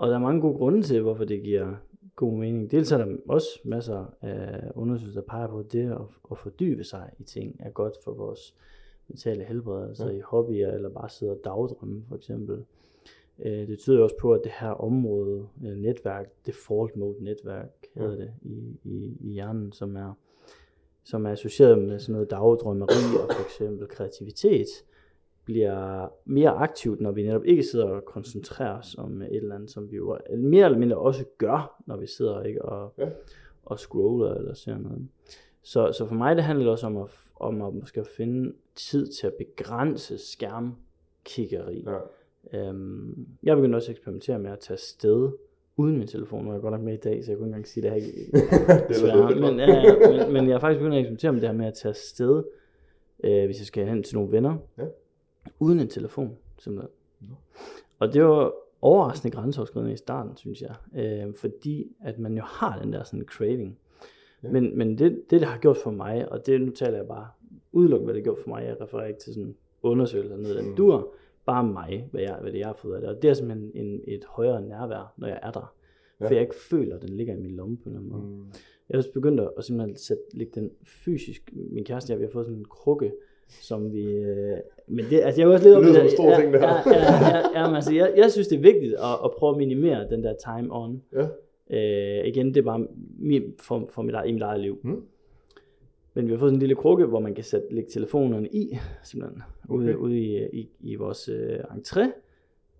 Og der er mange gode grunde til, hvorfor det giver god mening. Dels er der også masser af undersøgelser, der peger på, at det at, at fordybe sig i ting er godt for vores mentale helbred, altså Ja. i hobbyer, eller bare sidde og dagdrømme for eksempel. Øh, Det tyder også på, at det her område, øh, netværk, default mode netværk, hedder det i, i, i hjernen, som er, som er associeret med sådan noget dagdrømmeri og for eksempel kreativitet, bliver mere aktivt, når vi netop ikke sidder og koncentrerer os om et eller andet, som vi jo mere eller mindre også gør, når vi sidder ikke og, Ja. og scroller eller ser noget. Så, så for mig det handler det også om at, om at måske finde tid til at begrænse skærmkiggeri. Ja. Øhm, jeg begyndte også at eksperimentere med at tage sted uden min telefon. Nu er jeg godt nok med i dag, så jeg kunne ikke engang sige det her. det er men, ja, men, men jeg har faktisk begyndt at eksperimentere med det her med at tage afsted, øh, hvis jeg skal hen til nogle venner, Ja. Uden en telefon, simpelthen. Og det var overraskende grænseoverskridende i starten, synes jeg, øh, fordi at man jo har den der sådan craving. Ja. Men, men det, det, det har gjort for mig, og det nu taler jeg bare udelukkende, hvad det har gjort for mig, jeg refererer ikke til sådan undersøgelser ned ad Mm. dur, bare mig, hvad, jeg, hvad det jeg har fået af det. Og det er simpelthen en, et højere nærvær, når jeg er der. Ja. For jeg ikke føler, at den ligger i min lomme på en eller anden måde. Mm. Jeg har også begyndt at simpelthen sætte, lægge den fysisk, min kæreste og jeg, vi har fået sådan en krukke, som vi, øh, men det, altså jeg er også lidt Det lyder som en stor ting, det her. Ja, ja, ja, ja, men altså jeg, jeg synes det er vigtigt at, at prøve at minimere den der time on. Ja. Øh, igen, det er bare min, for, for mit, i mit eget liv. Mm. Men vi har fået sådan en lille krukke, hvor man kan sætte, lægge telefonerne i, simpelthen, ude, Okay. ude i, i, i vores øh, entré.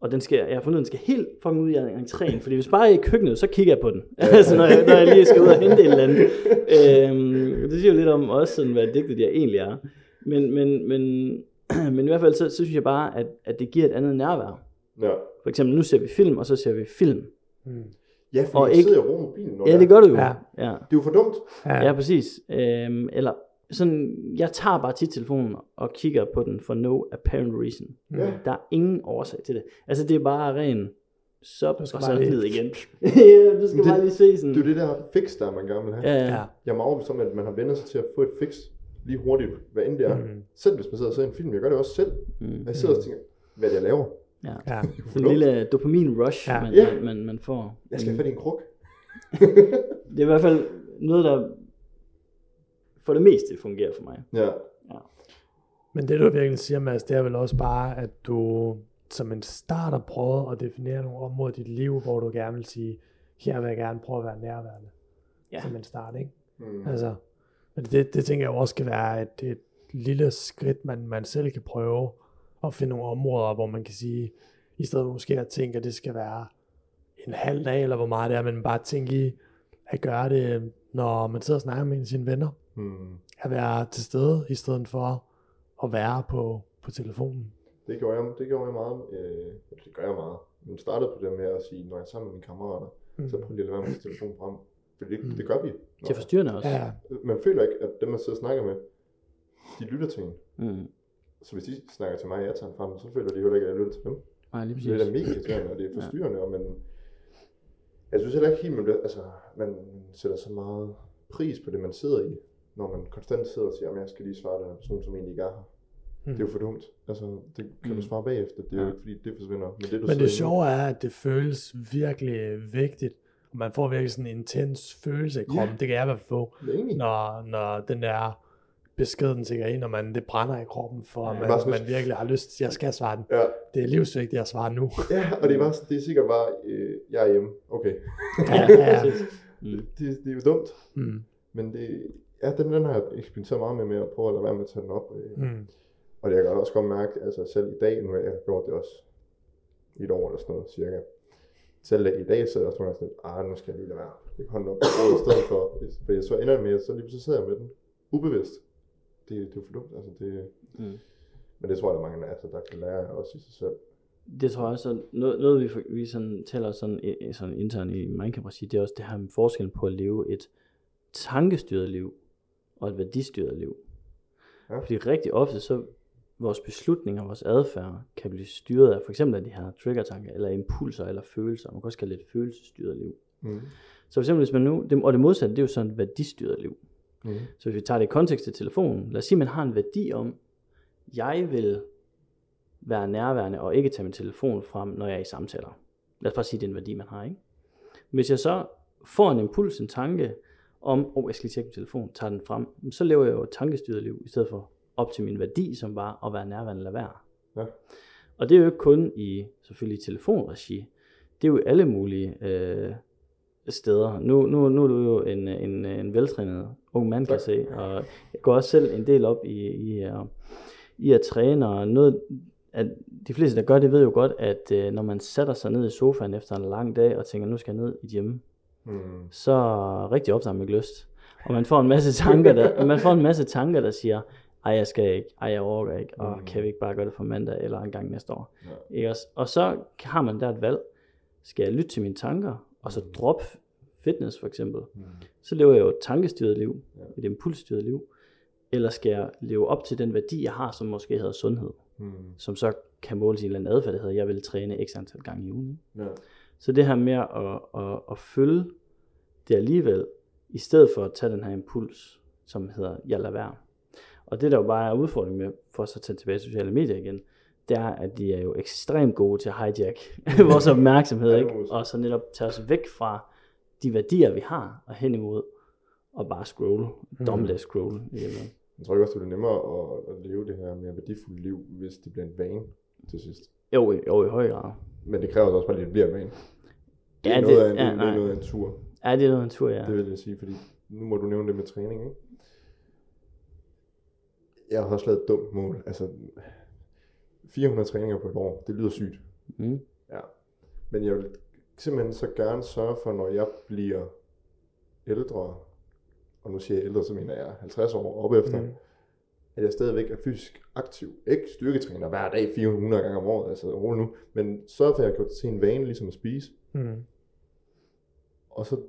Og den skal, jeg har fundet, den skal helt fucking ud i entréen, fordi hvis bare jeg er i køkkenet, så kigger jeg på den. altså når jeg, når jeg lige skal ud og hente et eller andet. øhm, det siger jo lidt om også, sådan, hvad digtet jeg egentlig er. Men, men, men, men i hvert fald, så, så synes jeg bare, at, at det giver et andet nærvær. Ja. For eksempel, nu ser vi film, og så ser vi film. Mm. Ja, fordi Og jeg ikke- sidder og bruger mobilen, når Ja, det gør du jo. Ja. ja. Det er jo for dumt. Ja. Ja, præcis. Øhm, eller sådan, jeg tager bare tit telefonen og kigger på den for no apparent reason. Ja. Der er ingen årsag til det. Altså, det er bare ren Du og så bare lige- ned igen. ja, du skal det- bare lige se sådan. Det er jo det der fix, der man gerne vil have. ja, ja. Ja. Jeg er meget overbevist om, at man har vendt sig til at få et fix lige hurtigt, hvad end det er. Mm. Selv hvis man sidder og ser en film, jeg gør det også selv. Mm. Jeg sidder og tænker, hvad er det, jeg laver? ja. Ja. En lille dopamin-rush, Ja. ja. man, Ja. man, man, man får. Jeg skal have Mm. fat i en kruk. Det er i hvert fald noget, der for det meste fungerer for mig. Ja. Men det du virkelig siger, Mads, det er vel også bare, at du som en starter prøver at definere nogle områder i dit liv, hvor du gerne vil sige, her vil jeg gerne prøve at være nærværende. Ja. Som en start, ikke? Mm. Altså, det, det tænker jeg også skal være et, et lille skridt, man, man selv kan prøve at finde nogle områder, hvor man kan sige, i stedet for måske at tænke, at det skal være en halv dag, eller hvor meget det er, men bare tænke i at gøre det, når man sidder og snakker med sine venner. Mm. at være til stede, i stedet for at være på, på telefonen. Det gjorde jeg, det gjorde jeg meget. Øh, det gør jeg meget. Men startede på det med at sige, når jeg er sammen med mine kammerater, mm. så prøv lige at lade være med telefonen frem. For det, mm. det gør vi. Det er forstyrrende også. Ja, Man føler ikke, at dem, man sidder og snakker med, de lytter til en. Mm. Så hvis de snakker til mig, og jeg tager frem, så føler de heller ikke, at jeg lytter til dem. Nej, lige Det er da præcis. mega irriterende, og det er forstyrrende, og man, jeg synes heller ikke helt, man, bliver, altså, man sætter så meget pris på det, man sidder i, når man konstant sidder og siger, at jeg skal lige svare den her person, som egentlig ikke er her. Mm. Det er jo for dumt. Altså, det kan du Mm. svare bagefter. Det er jo Ja. ikke, fordi det forsvinder. Men det, du Men det sjove er, at det føles virkelig vigtigt, man får virkelig sådan en intens følelse i kroppen. Ja. Det kan jeg i hvert fald få, Det når, når den der besked, den tigger ind, og man, det brænder i kroppen, for Ja, ja, bare man, man virkelig har lyst til, jeg skal svare den. Ja, Det er livsvigtigt at svare nu. ja, og det er, bare, det er sikkert bare, øh, jeg er hjemme. Okay. Ja, ja. Det, det, det er jo dumt. Mm, Men det, ja, den, den har jeg eksperimenteret meget med, med at prøve at lade være med at tage den op. Øh. mm, Og jeg kan også godt mærke, altså selv i dag, nu har jeg gjort det også i et år eller sådan noget, cirka. Selv i dag, så er der også nogle gange sådan ah, nu skal jeg lige lade være. Jeg kan hånden op i stedet for, for jeg så ender med, at så lige pludselig sidder jeg med den, ubevidst. Det, det er jo for dumt, altså det, Mm. men det tror jeg, der er mange, altså, der kan lære også i sig selv. Det tror jeg også, noget, noget vi, vi sådan taler sådan, sådan internt i Minecraft, det er også det her med forskellen på at leve et tankestyret liv og et værdistyret liv. Ja. Fordi rigtig ofte så vores beslutninger, vores adfærd kan blive styret af for eksempel af de her triggertanker, eller impulser, eller følelser. Man kan også kalde det et følelsesstyret liv. Mm. Så for eksempel hvis man nu, og det modsatte, det er jo sådan et værdistyret liv. Mm. Så hvis vi tager det i kontekst til telefonen, lad os sige, at man har en værdi om, jeg vil være nærværende og ikke tage min telefon frem, når jeg er i samtaler. Lad os bare sige, at det er en værdi, man har, ikke? Hvis jeg så får en impuls, en tanke om, åh, oh, jeg skal lige tjekke min telefon, tager den frem, så lever jeg jo et tankestyret liv, i stedet for op til min værdi, som var at være nærværende eller være. Ja. Og det er jo ikke kun i, selvfølgelig telefonregi, det er jo alle mulige øh, steder. Nu, nu, nu er du jo en, en, en veltrænet ung mand, kan jeg se, og jeg går også selv en del op i, i, uh, i at træne, og noget, at de fleste, der gør det, ved jo godt, at uh, når man sætter sig ned i sofaen efter en lang dag, og tænker, nu skal jeg ned i hjemme, Mm. så rigtig ikke lyst. Og man får en masse tanker, der, man får en masse tanker, der siger, ej, jeg skal ikke, ej, jeg overgår ikke, og Mm. kan vi ikke bare gøre det for mandag, eller en gang næste år. Ja. Ikke også? Og så har man der et valg. Skal jeg lytte til mine tanker, og så droppe fitness for eksempel? Mm. Så lever jeg jo et tankestyret liv, Ja. et impulsstyret liv. Eller skal jeg leve op til den værdi, jeg har, som måske hedder sundhed, Mm. som så kan måles i en eller anden adfærd, der hedder, jeg vil træne x antal gange i ugen. Ja. Så det her med at, at, at følge det alligevel, i stedet for at tage den her impuls, som hedder, jeg lader være. Og det der jo bare er udfordringen med, for så at tage tilbage til sociale medier igen, det er, at de er jo ekstremt gode til at hijack vores opmærksomhed, ikke? og så netop tage os væk fra de værdier, vi har, og hen imod og bare scroll, Mm. dommedag scroll. i virkeligheden. Jeg tror også, det bliver nemmere at, at leve det her mere værdifulde liv, hvis det bliver en vane til sidst. Jo, jo, i høj grad. Men det kræver også bare, at det bliver en vane. Det er, Ja, noget, det- af en, ja, det, er noget af en tur. Ja, det er noget af en tur, ja. Det vil jeg sige, fordi nu må du nævne det med træning, ikke? Jeg har også lavet et dumt mål. Altså, 400 træninger på et år, det lyder sygt. Mm. Ja. Men jeg vil simpelthen så gerne sørge for, når jeg bliver ældre, og nu siger jeg ældre, så mener jeg 50 år op efter, Mm. at jeg stadigvæk er fysisk aktiv. Ikke styrketræner hver dag 400 gange om året, altså rolig nu, men sørge for, at jeg har gjort det til en vane, ligesom at spise. Mm. Og så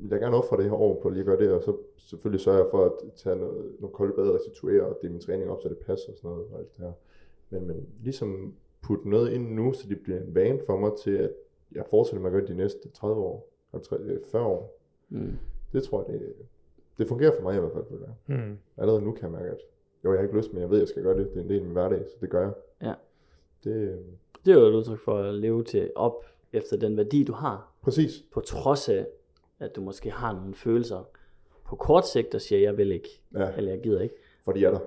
vil jeg gerne ofre det her år på lige at gøre det, og så selvfølgelig sørge for at tage noget, nogle kolde bad og restituere og det min træning op, så det passer og sådan noget og alt det her. Men, men ligesom putte noget ind nu, så det bliver en vane for mig til, at jeg fortsætter med at gøre det de næste 30 år, 50, øh, 40 år. Mm. Det tror jeg, det, det fungerer for mig i hvert fald. jeg. Mm. Allerede nu kan jeg mærke, at jo, jeg har ikke lyst, men jeg ved, at jeg skal gøre det. Det er en del af min hverdag, så det gør jeg. Ja. Det, øh, Det er jo et udtryk for at leve til op efter den værdi, du har. præcis. på trods af, at du måske har nogle følelser på kort sigt, der siger, jeg vil ikke, Ja, eller jeg gider ikke. for de er der.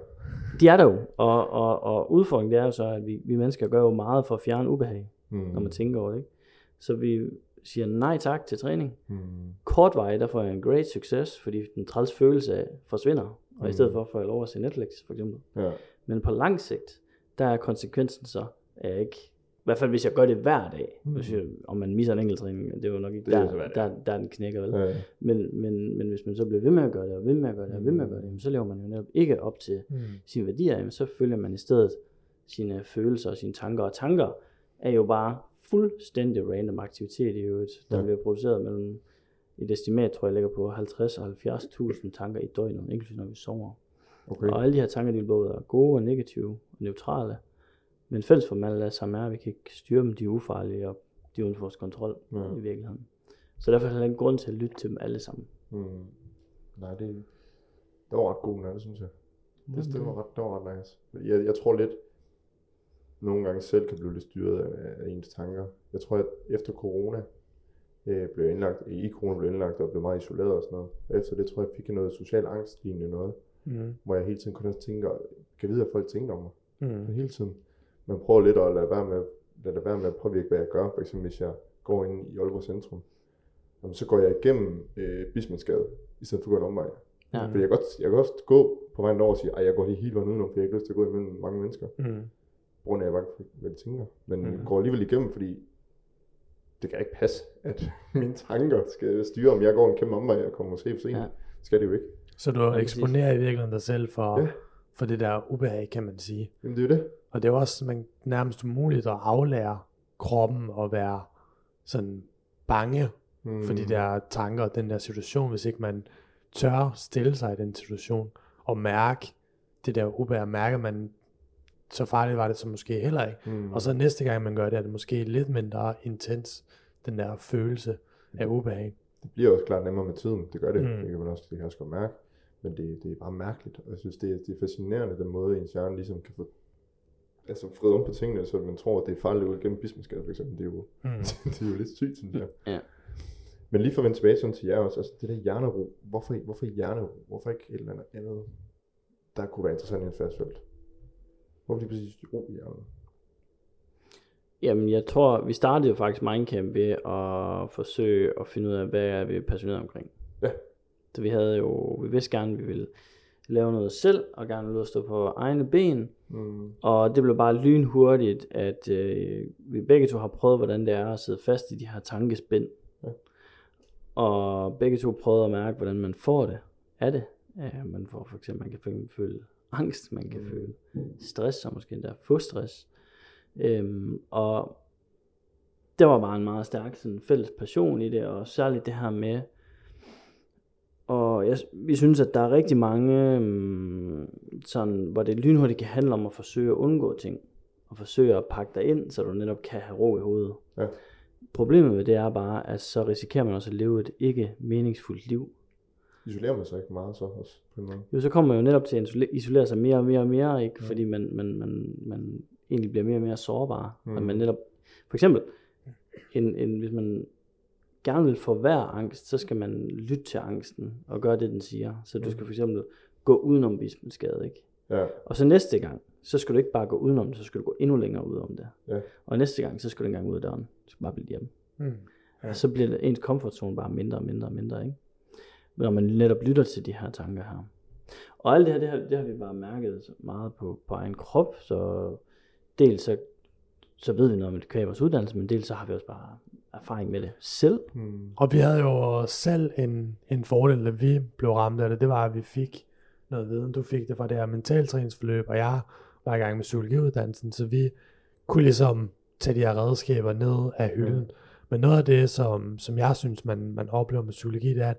De er der jo, og, og, og udfordringen er jo så, at vi, vi mennesker gør jo meget for at fjerne ubehag, Mm. når man tænker over det. Ikke? Så vi siger nej tak til træning. Mm. Kort vej, der får jeg en great success, fordi den træls følelse forsvinder, og i Mm. stedet for får jeg lov at se Netflix, for eksempel. Ja. Men på lang sigt, der er konsekvensen så, at jeg ikke I hvert fald hvis jeg gør det hver dag, Mm. hvis jeg, om man misser en enkelt træning, det er jo nok ikke Det er der, der, der, er den knækker, vel? Ja, Men, men, men hvis man så bliver ved med at gøre det, og ved med at gøre det, og ved med at gøre det, så lever man jo netop ikke op til Mm. sine værdier, jamen, så følger man i stedet sine følelser og sine tanker. Og tanker er jo bare fuldstændig random aktivitet i øvrigt, der Ja. bliver produceret mellem et estimat, tror jeg, ligger på 50 og 70.000 tanker i døgnet, inklusive når vi sover. okay. Og alle de her tanker, de er både gode og negative og neutrale. Men fælles for dem alle sammen er, at vi kan ikke styre dem, de er ufarlige, og de er uden for vores kontrol Ja. i virkeligheden. Så derfor er der en grund til at lytte til dem alle sammen. Mm. Nej, det, det var ret god, det synes jeg. Det, det, var ret, det var ret nice. Jeg, jeg tror lidt, nogle gange selv kan blive lidt styret af, af ens tanker. Jeg tror, at efter corona øh, blev indlagt, i corona blev indlagt og blev meget isoleret og sådan noget. Og efter det tror jeg, jeg fik noget social angst lignende noget, Mm. hvor jeg hele tiden kun tænke, kan vide, hvad folk tænker om mig. Mm. hele tiden. Man prøver lidt at lade være med, lade være med at påvirke, hvad jeg gør. For eksempel hvis jeg går ind i Aalborg Centrum, jamen, så går jeg igennem øh, Bismansgade, i stedet for at gå en omvej. Ja. Fordi jeg kan, godt, jeg kan også gå på vejen over og sige, at jeg går lige hele vejen udenom, for jeg har ikke lyst til at gå imellem mange mennesker. Mm. På grund af, at jeg for, hvad de tænker. Men mm. går alligevel igennem, fordi det kan ikke passe, at mine tanker skal styre, om jeg går en kæmpe omvej og kommer måske for sent. Ja. Skal det jo ikke. Så du eksponerer i virkeligheden dig selv for, Ja. For det der ubehag, kan man sige. Jamen det er det. Og det er også man, nærmest umuligt at aflære kroppen at være sådan bange Mm. for de der tanker og den der situation, hvis ikke man tør stille sig i den situation og mærke det der ubehag, mærker man, så farligt var det så måske heller ikke. Mm. Og så næste gang man gør det, er det måske lidt mindre intens, den der følelse af ubehag. Det bliver også klart nemmere med tiden. Det gør det. Mm. Mm. Det kan man også, det kan også godt mærke. Men det, det er bare mærkeligt. Og jeg synes, det er, det er fascinerende, den måde, ens hjerne ligesom kan få altså fred om på tingene, så man tror, at det er farligt ud gennem Bismarckskade, for eksempel. Det er jo, Mm. det er jo lidt sygt, synes jeg. Ja. Men lige for at vende tilbage sådan til jer også, altså det der hjernero, hvorfor, hvorfor hjernero? Hvorfor ikke et eller andet andet, der kunne være interessant i en fastfelt? Hvorfor lige præcis ro i hjernen? Jamen, jeg tror, vi startede jo faktisk Mindcamp ved at forsøge at finde ud af, hvad er vi passionerede omkring. Ja. Så vi havde jo, vi vidste gerne, at vi ville lave noget selv, og gerne ville stå på egne ben. Mm. Og det blev bare lynhurtigt, at øh, vi begge to har prøvet, hvordan det er at sidde fast i de her tankespind. Ja. Og begge to prøvede at mærke, hvordan man får det af det. Ja, man får for eksempel, man kan føle- føle angst, man kan Mm. føle stress, og måske endda få stress. Øhm, og der var bare en meget stærk sådan, fælles passion i det, og særligt det her med, og jeg, vi synes, at der er rigtig mange, um, sådan, hvor det lynhurtigt kan handle om at forsøge at undgå ting, og forsøge at pakke dig ind, så du netop kan have ro i hovedet. Ja. Problemet med det er bare, at så risikerer man også at leve et ikke meningsfuldt liv. Isolerer man sig ikke meget så også på en måde? Jo, så kommer man jo netop til at isole- isolere sig mere og mere og mere, ikke? Ja. fordi man, man, man, man egentlig bliver mere og mere sårbar. Mm. Mm. Og man netop, for eksempel, en, en, hvis man gerne vil forværre angst, så skal man lytte til angsten og gøre det, den siger. Så du Mm. skal for eksempel gå udenom skade, ikke? Ja, Og så næste gang, så skal du ikke bare gå udenom det, så skal du gå endnu længere ud om det. Ja. Og næste gang, så skal du engang ud af døren. Du skal bare blive hjemme. Mm. Ja. Og så bliver det, ens comfort zone bare mindre og mindre og mindre, ikke? Når man netop lytter til de her tanker her. Og alt det her, det har, det har vi bare mærket meget på, på egen krop, så dels så, så ved vi noget om det kvæg vores uddannelse, men dels så har vi også bare erfaring med det selv. mm. Og vi havde jo selv en, en fordel, da vi blev ramt af det, det var, at vi fik noget viden. Du fik det fra det her mentaltræningsforløb, og jeg var i gang med psykologiuddannelsen, så vi kunne ligesom tage de her redskaber ned af hylden. Mm. Men noget af det, som, som jeg synes, man, man oplever med psykologi, det er, at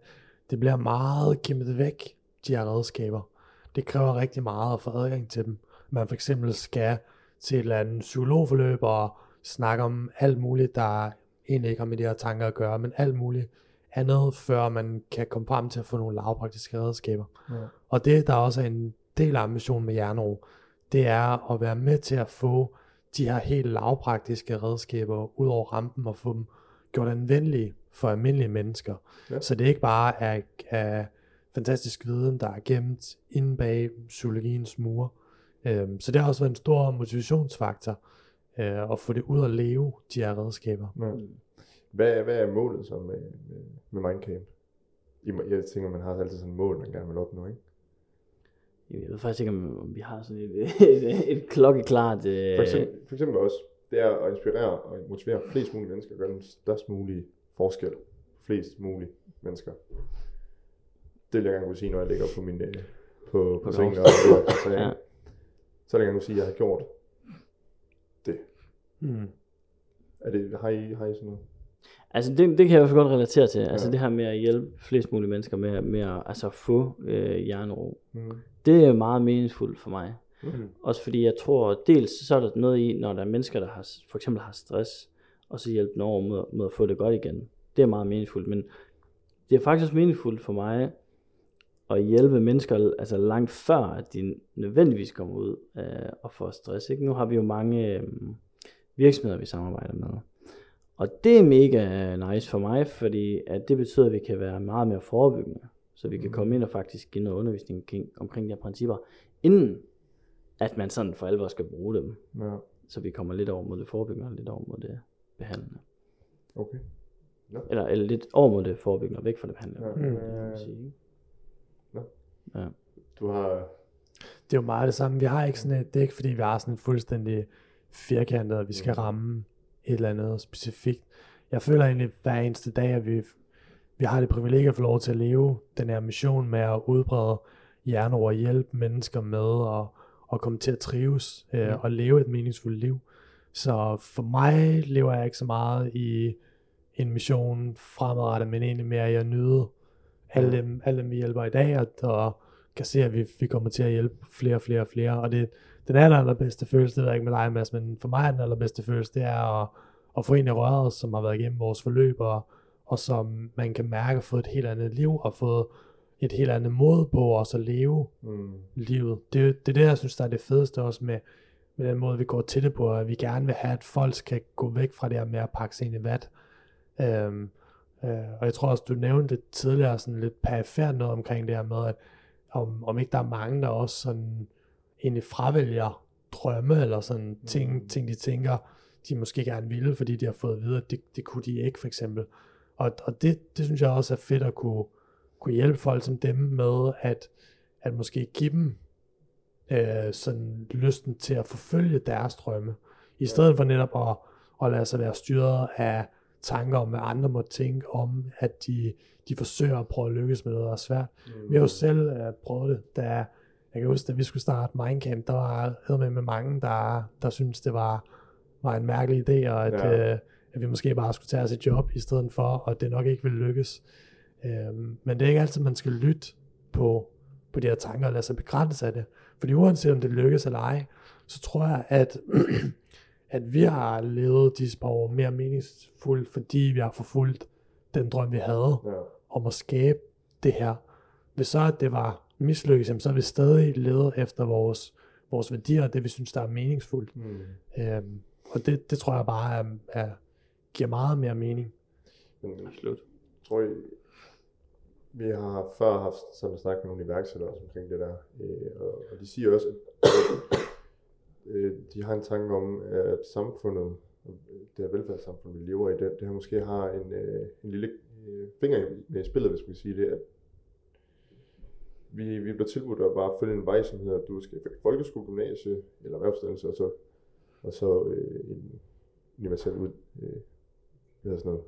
det bliver meget kæmpet væk, de her redskaber. Det kræver rigtig meget at få adgang til dem. Man for eksempel skal til et eller andet psykologforløb og snakke om alt muligt, der egentlig ikke har med de her tanker at gøre, men alt muligt andet, før man kan komme frem til at få nogle lavpraktiske redskaber. Ja. Og det, der også er en del af ambitionen med jernro, det er at være med til at få de her helt lavpraktiske redskaber ud over rampen og få dem gjort anvendelige for almindelige mennesker. Ja. Så det ikke bare er, er fantastisk viden, der er gemt inde bag psykologiens mure. Øhm, så det har også været en stor motivationsfaktor øh, at få det ud at leve, de her redskaber. Ja. Hvad, hvad er målet så med, med, med Mindcamp? Jeg tænker, man har altid sådan et mål, man gerne vil opnå, ikke? Jeg ved faktisk ikke, om, vi har sådan et, et, et klokkeklart... Øh, For eksempel, for eksempel også, det er at inspirere og motivere flest mulige mennesker, og gøre den størst mulige forskel for flest mulige mennesker. Det vil jeg gerne kunne sige, når jeg ligger på min øh, på, på På sengen og gravsten. så, Ja. så vil jeg gerne kunne sige, at jeg har gjort det. Mm. Er det har, I, har I sådan noget? Altså det, det kan jeg i hvert fald godt relatere til. Altså Ja. det her med at hjælpe flest mulige mennesker med, med at altså få øh, hjernero. Mm. Det er meget meningsfuldt for mig. Mm. Også fordi jeg tror, dels så er der noget i, når der er mennesker, der har, for eksempel har stress, og så hjælpe dem over mod, mod at få det godt igen. Det er meget meningsfuldt, men det er faktisk også meningsfuldt for mig at hjælpe mennesker altså langt før, at de nødvendigvis kommer ud øh, og får stress. Ikke? Nu har vi jo mange øh, virksomheder, vi samarbejder med. Og det er mega nice for mig, fordi at det betyder, at vi kan være meget mere forebyggende. Så vi kan komme ind og faktisk give noget undervisning omkring- omkring de her principper, inden at man sådan for alvor skal bruge dem. Ja, Så vi kommer lidt over mod det forebyggende, og lidt over mod det behandlende. okay. Eller, eller lidt over mod det forebyggende, og væk fra det behandlende. Ja, mm. Nå. Ja. Du har... Det er jo meget det samme. Vi har ikke sådan et, det er ikke fordi, vi har sådan et fuldstændig firkantet, at vi skal ramme et eller andet specifikt. Jeg føler egentlig hver eneste dag, at vi, vi har det privilegie at få lov til at leve den her mission med at udbrede hjerner og hjælpe mennesker med at, at komme til at trives øh, og leve et meningsfuldt liv. Så for mig lever jeg ikke så meget i en mission fremadrettet, men egentlig mere i at nyde alle dem, alle dem vi hjælper i dag, og, og kan se, at vi, vi kommer til at hjælpe flere og flere og flere. Og det, den aller, allerbedste følelse, det ved jeg ikke med dig, Mads, men for mig er den allerbedste følelse, det er at, at få en i røret, som har været igennem vores forløb, og, og som man kan mærke har fået et helt andet liv, og fået et helt andet mod på også at leve Mm. livet. Det, det er det, jeg synes, der er det fedeste også med, med den måde, vi går til det på, at vi gerne vil have, at folk skal gå væk fra det her med at pakke sig ind i vat. Øhm, øh, og jeg tror også, du nævnte det tidligere sådan lidt perifært noget omkring det her med, at om, om ikke der er mange, der også sådan egentlig fravælger drømme, eller sådan ting, ting, de tænker, de måske gerne ville, fordi de har fået at vide, at det, det kunne de ikke, for eksempel. Og, og det, det synes jeg også er fedt at kunne, kunne hjælpe folk som dem med, at, at måske give dem øh, sådan lysten til at forfølge deres drømme, i stedet for netop at, at lade sig være styret af tanker om, hvad andre må tænke om, at de, de forsøger at prøve at lykkes med noget, der er svært. Mm. Vi har jo selv uh, prøvet det, da jeg kan huske, da vi skulle starte Mindcamp, der var med med mange, der, der syntes, det var, var en mærkelig idé, og at, Ja. øh, at vi måske bare skulle tage os et job i stedet for, og at det nok ikke ville lykkes. Øhm, men det er ikke altid, man skal lytte på, på de her tanker og lade sig begrænse af det. Fordi uanset om det lykkes eller ej, så tror jeg, at, at vi har levet disse par år mere meningsfuldt, fordi vi har forfulgt den drøm, vi havde Ja. om at skabe det her. Hvis så at det var mislykkes, jamen, så har vi stadig levet efter vores, vores værdier, og det vi synes, der er meningsfuldt. Mm. Øhm, og det, det tror jeg bare er, er, giver meget mere mening. Men Absolut. tror I, vi har før haft sådan en snak med nogle iværksættere også omkring det der, øh, og, og de siger også, at øh, de har en tanke om, at samfundet, det her velfærdssamfund, vi lever i, det, det her måske har en, øh, en lille øh, finger i- med spillet, hvis man kan sige det, at vi, vi bliver tilbudt at bare følge en vej, som hedder, at du skal i folkeskole, gymnasie eller erhvervsuddannelse, og så, og så øh, en universel ud, øh, hvad hedder sådan noget,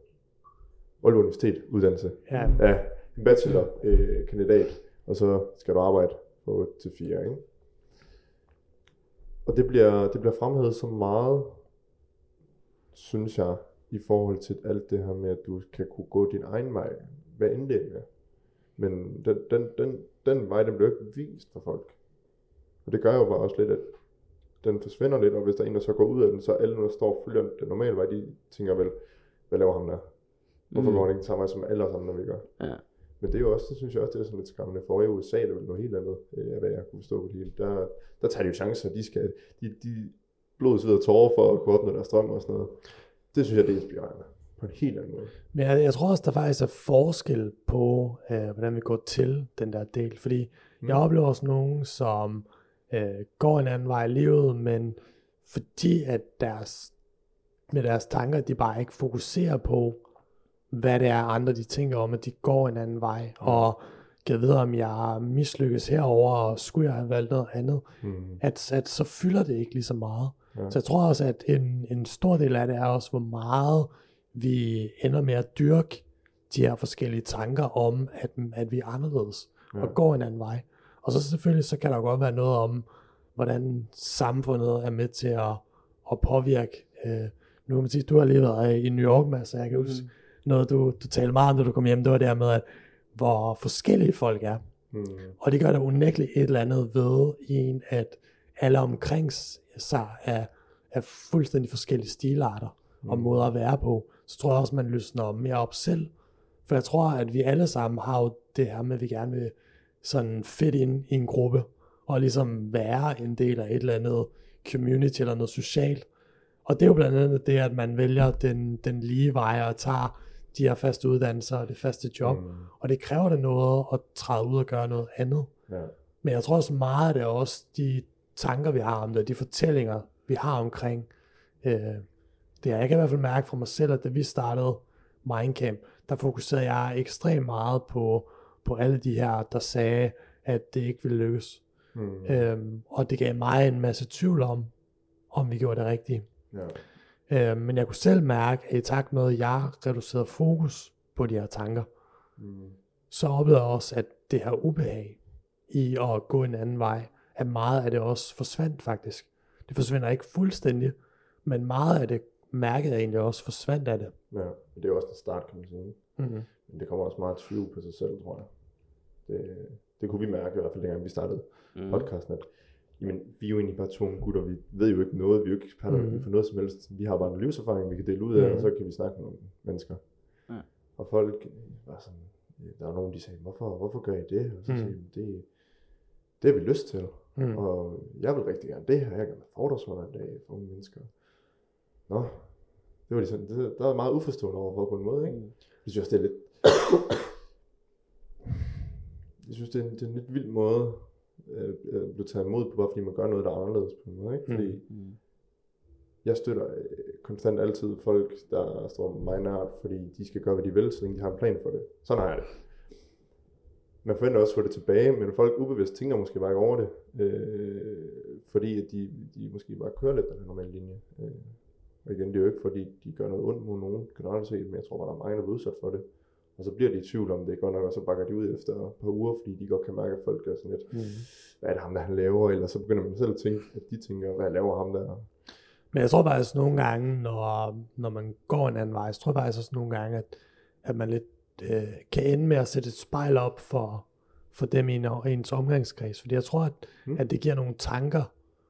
Aalborg Universitet uddannelse. Ja, Ja, en bachelor øh, kandidat, og så skal du arbejde på 8 til 4, ikke? Og det bliver, det bliver fremhævet så meget, synes jeg, i forhold til alt det her med, at du kan kunne gå din egen vej, hvad end det er. Men den, den, den, den vej, den bliver ikke vist for folk. Og det gør jo bare også lidt, at den forsvinder lidt, og hvis der er en, der så går ud af den, så alle, der står og følger den normale vej, de tænker vel, hvad laver ham der? Hvorfor Mm. går han ikke samme vej som alle os andre, vi gør? Ja. Men det er jo også, det synes jeg også, det er sådan lidt skræmmende. For i USA, det er vel noget helt andet, øh, af hvad jeg kunne forstå på det hele. Der, der tager de jo chancer, de skal, de, de blod, sved og tårer for at kunne opnå deres drøm og sådan noget. Det synes jeg, det er inspirerende. På en helt anden måde. Men jeg, jeg tror også, der faktisk er forskel på, øh, hvordan vi går til den der del. Fordi mm. jeg oplever også nogen, som øh, går en anden vej i livet, men fordi at deres, med deres tanker, de bare ikke fokuserer på, hvad det er andre, de tænker om, at de går en anden vej, mm. og kan vide, om jeg mislykkes herover og skulle jeg have valgt noget andet, Mm. at, at så fylder det ikke lige så meget. Ja. Så jeg tror også, at en, en stor del af det er også, hvor meget vi ender med at dyrke de her forskellige tanker om, at, at vi er anderledes Ja. og går en anden vej. Og så selvfølgelig, så kan der godt være noget om, hvordan samfundet er med til at, at påvirke. Øh, nu kan man sige, du har lige været i New York, Mads, så jeg kan huske, noget du, du talte meget om, da du kom hjem, det var det her med, at hvor forskellige folk er. Mm. Og det gør der unægteligt et eller andet ved en, at alle omkring sig er, er fuldstændig forskellige stilarter og måder at være på. Så tror jeg også, man løsner mere op selv. For jeg tror, at vi alle sammen har jo det her med, at vi gerne vil sådan fedt ind i en gruppe, og ligesom være en del af et eller andet community eller noget socialt. Og det er jo blandt andet det, at man vælger den, den lige vej og tager de her faste uddannelser og det faste job. Mm. Og det kræver det noget at træde ud og gøre noget andet. Ja. Men jeg tror også meget, at det er også de tanker, vi har om det, de fortællinger, vi har omkring øh, det her. Jeg kan i hvert fald mærke fra mig selv, at da vi startede Mindcamp, der fokuserede jeg ekstremt meget på, på alle de her, der sagde, at det ikke ville lykkes. Mm. Øhm, og det gav mig en masse tvivl om, om vi gjorde det rigtige. Ja. Øhm, men jeg kunne selv mærke, at i takt med, at jeg reducerede fokus på de her tanker, Mm. så oplevede jeg også, at det her ubehag i at gå en anden vej, at meget af det også forsvandt faktisk. Det forsvinder ikke fuldstændig, men meget af det mærkede jeg egentlig også forsvandt af det. Ja. Det er jo også en start, kan man sige. Mm-hmm. Men det kommer også meget tvivl på sig selv, tror jeg. Det, det kunne vi mærke i hvert fald, dengang vi startede Mm. podcasten, at jamen, vi er jo egentlig bare to gutter, vi ved jo ikke noget, vi er jo ikke eksperter mm. for noget som helst. Vi har bare en livserfaring, vi kan dele ud af, Mhm. og så kan vi snakke med nogle mennesker. Ja. Og folk var sådan, der var nogen, de sagde, hvorfor, hvorfor gør I det? Og så mm. siger jeg, det, det har vi lyst til. Mm. Og jeg vil rigtig gerne det her, jeg kan være foredragsholder en dag for unge mennesker. Nå, det var de sådan, det, der var meget uforstående overfor på en måde, ikke? Mm. Jeg synes det er lidt... jeg synes, det er en, det er en lidt vild måde øh, at blive taget imod på, bare fordi man gør noget, der er anderledes på en måde, ikke? Fordi Mm. jeg støtter øh, konstant altid folk, der står mig nært, fordi de skal gøre, hvad de vil, så længe de har en plan for det. Sådan har jeg det. Man forventer også at få det tilbage, men folk ubevidst tænker måske bare ikke over det, øh, fordi at de, de måske bare kører lidt den her normale linje. Øh, og igen, det er jo ikke fordi, de gør noget ondt mod nogen generelt set, men jeg tror bare, der er mange, der er udsat for det. Og så bliver de i tvivl om det er godt nok, og så bakker de ud efter et par uger, fordi de godt kan mærke, at folk er sådan lidt, Mm. hvad er det ham, der han laver? Eller så begynder man selv at tænke, at de tænker, hvad laver ham der? Men jeg tror faktisk nogle gange, når, når man går en anden vej, så tror jeg faktisk også nogle gange, at, at man lidt øh, kan ende med at sætte et spejl op for, for dem i en- ens omgangskreds. Fordi jeg tror, at, Mm. mm. at det giver nogle tanker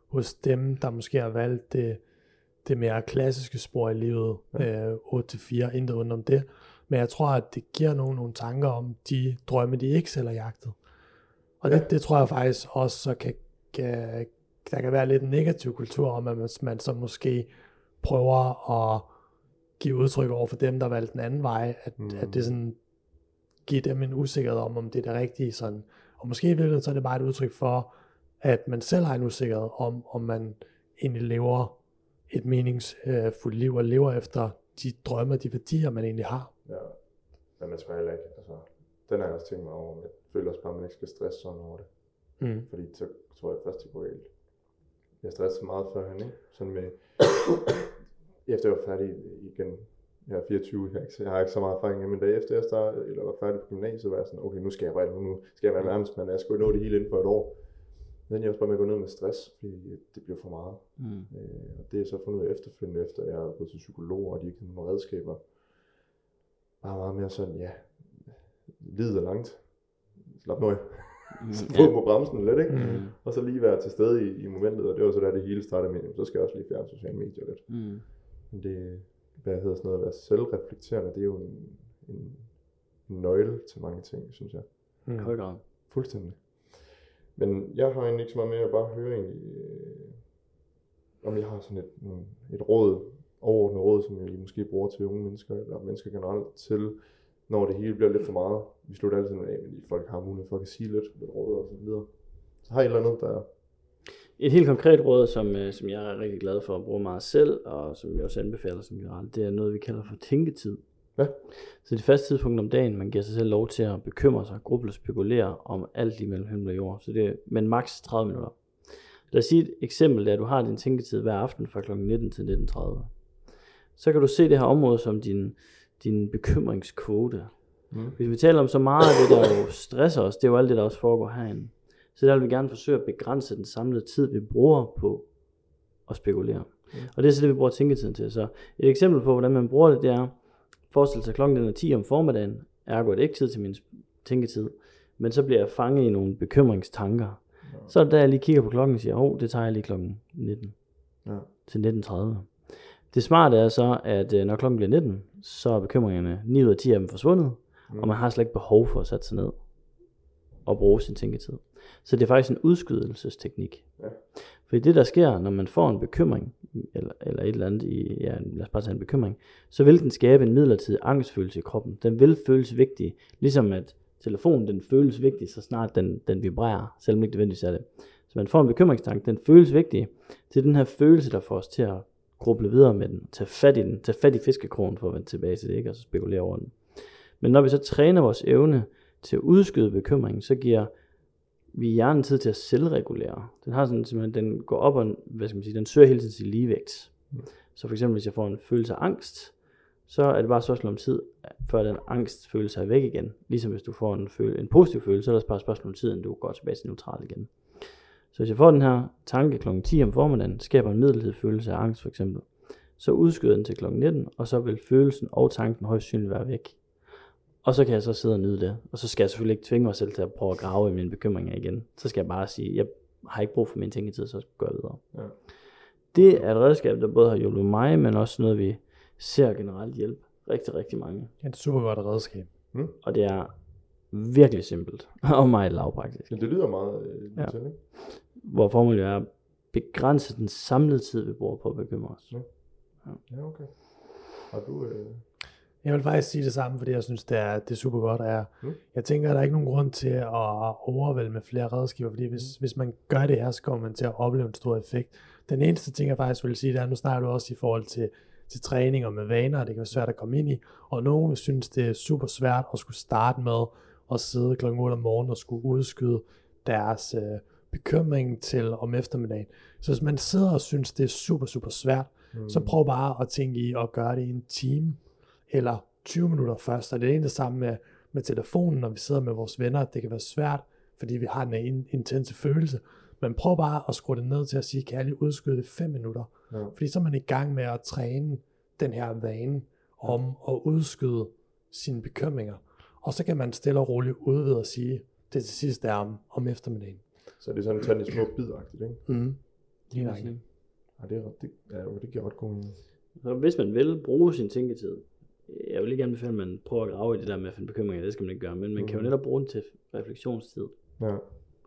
hos dem, der måske har valgt det, det mere klassiske spor i livet, øh, 8-4, intet under om det. Men jeg tror, at det giver nogen nogle tanker om de drømme, de ikke selv har jagtet. Og det, Ja. det tror jeg faktisk også så kan, kan, der kan være lidt en negativ kultur om, at man, man så måske prøver at give udtryk over for dem, der valgte den anden vej, at, mm. at det sådan giver dem en usikkerhed om, om det er det rigtige sådan. Og måske i virkeligheden så er det bare et udtryk for, at man selv har en usikkerhed om, om man egentlig lever et meningsfuldt liv, og lever efter de drømme og de værdier, man egentlig har. Ja, men man skal heller ikke, altså, den har jeg også tænkt mig over, jeg føler også bare, at man ikke skal stresse sådan over det, Mm. fordi så tror jeg først, det går galt. Jeg stressede meget førhen, ikke? Sådan med, efter jeg var færdig igen, jeg er 24, jeg har ikke, jeg har ikke så meget erfaring, men da efter jeg startede, eller var færdig på gymnasiet, var jeg sådan, okay, nu skal jeg bare, nu skal jeg være verdensmand, jeg skal jo nå det hele inden for et år. Men jeg også bare med at gå ned med stress, fordi det bliver for meget. Mm. Øh, og det er så fundet ud af efterfølgende, efter jeg er gået til psykolog, og de ikke har nogle redskaber. Bare meget mere sådan, ja, livet er langt. Slap nu af. Mm. Fod på bremsen lidt, ikke? Mm. Og så lige være til stede i, i momentet, og det var så der det hele startede med, så skal jeg også lige fjerne sociale medier lidt. Mm. Men det, hvad hedder sådan noget, at være selvreflekterende, det er jo en, en, nøgle til mange ting, synes jeg. Mm. høj grad. Fuldstændig. Men jeg har egentlig ikke så meget med at bare høre egentlig, øh, om jeg har sådan et, et råd, overordnet råd, som jeg måske bruger til unge mennesker, eller mennesker generelt, til når det hele bliver lidt for meget. Vi slutter altid med af, men folk har mulighed for at sige lidt, lidt råd og så videre. Så har I et eller andet, der Et helt konkret råd, som, øh, som jeg er rigtig glad for at bruge meget selv, og som jeg også anbefaler som generelt, det er noget, vi kalder for tænketid. Ja. Så det første tidspunkt om dagen, man giver sig selv lov til at bekymre sig, gruble og spekulere om alt imellem himmel og jord. Så det er, men maks 30 minutter. Lad os sige et eksempel, at du har din tænketid hver aften fra kl. 19 til 19.30. Så kan du se det her område som din, din bekymringskvote. Mm. Hvis vi taler om så meget af det, der jo stresser os, det er jo alt det, der også foregår herinde. Så der vil vi gerne forsøge at begrænse den samlede tid, vi bruger på at spekulere. Mm. Og det er så det, vi bruger tænketiden til. Så et eksempel på, hvordan man bruger det, det er, forestil sig klokken er 10 om formiddagen, ergo er det ikke tid til min tænketid, men så bliver jeg fanget i nogle bekymringstanker. Så er det der, jeg lige kigger på klokken og siger, åh, oh, det tager jeg lige klokken 19 Ja. til 19.30. Det smarte er så, at øh, når klokken bliver 19, så er bekymringerne 9 ud af 10 af dem forsvundet, mm. og man har slet ikke behov for at sætte sig ned og bruge sin tænketid. Så det er faktisk en udskydelsesteknik. Ja. Fordi det, der sker, når man får en bekymring, eller, eller et eller andet i, ja, lad os bare tage en bekymring, så vil den skabe en midlertidig angstfølelse i kroppen. Den vil føles vigtig, ligesom at telefonen, den føles vigtig, så snart den, den vibrerer, selvom ikke nødvendigvis er det. Så man får en bekymringstanke, den føles vigtig. Det er den her følelse, der får os til at gruble videre med den, tage fat i den, tage fat i fiskekronen for at vende tilbage til det, ikke? og så spekulere over den. Men når vi så træner vores evne til at udskyde bekymringen, så giver vi hjernen tid til at selvregulere. Den har sådan, simpelthen, den går op og, hvad skal man sige, den søger hele tiden sin ligevægt. Så for eksempel, hvis jeg får en følelse af angst, så er det bare et spørgsmål om tid, før den angstfølelse er væk igen. Ligesom hvis du får en, føle, en positiv følelse, så er det også bare et spørgsmål om tid, inden du går tilbage til neutral igen. Så hvis jeg får den her tanke kl. 10 om formiddagen, skaber en midlertidig følelse af angst for eksempel, så udskyder den til kl. 19, og så vil følelsen og tanken højst synligt være væk. Og så kan jeg så sidde og nyde det. Og så skal jeg selvfølgelig ikke tvinge mig selv til at prøve at grave i mine bekymringer igen. Så skal jeg bare sige, jeg har ikke brug for min tænketid, så går jeg videre. Ja. Det er et redskab, der både har hjulpet mig, men også noget, vi ser generelt hjælpe rigtig, rigtig mange. Det er et super godt redskab. Og det er virkelig simpelt og meget lavpraktisk. Men det lyder meget øh, Ja. ja. til, ikke? Hvor formålet er at begrænse den samlede tid, vi bruger på at bekymre os. Ja, okay. Har du... Øh... Jeg vil faktisk sige det samme, fordi jeg synes, det er, det er super godt. Jeg, Mm. jeg tænker, at der er ikke nogen grund til at overvælde med flere redskaber, fordi hvis, hvis man gør det her, så kommer man til at opleve en stor effekt. Den eneste ting, jeg faktisk vil sige, det er, nu snakker du også i forhold til, til træning og med vaner, det kan være svært at komme ind i, og nogen synes, det er super svært at skulle starte med at sidde klokken 8 om morgenen og skulle udskyde deres øh, bekymring til om eftermiddagen. Så hvis man sidder og synes, det er super, super svært, mm. så prøv bare at tænke i at gøre det i en time eller 20 minutter først. Og det er egentlig det samme med, med telefonen, når vi sidder med vores venner. Det kan være svært, fordi vi har den in- intense følelse. Men prøv bare at skrue det ned til at sige, kan jeg lige udskyde det 5 minutter? Ja. Fordi så er man i gang med at træne den her vane om at udskyde sine bekymringer. Og så kan man stille og roligt udvide og sige, det til sidst er om, om eftermiddagen. Så det er sådan, tage det i små bidagtigt, ikke? Mm. Lige nok. Ja, det, er det, ja, jo, det giver ret god mening. Så hvis man vil bruge sin tænketid, jeg vil ikke anbefale, at man prøver at grave i det der med at finde bekymringer, det skal man ikke gøre, men man kan jo Mhm. netop bruge den til refleksionstid. Ja.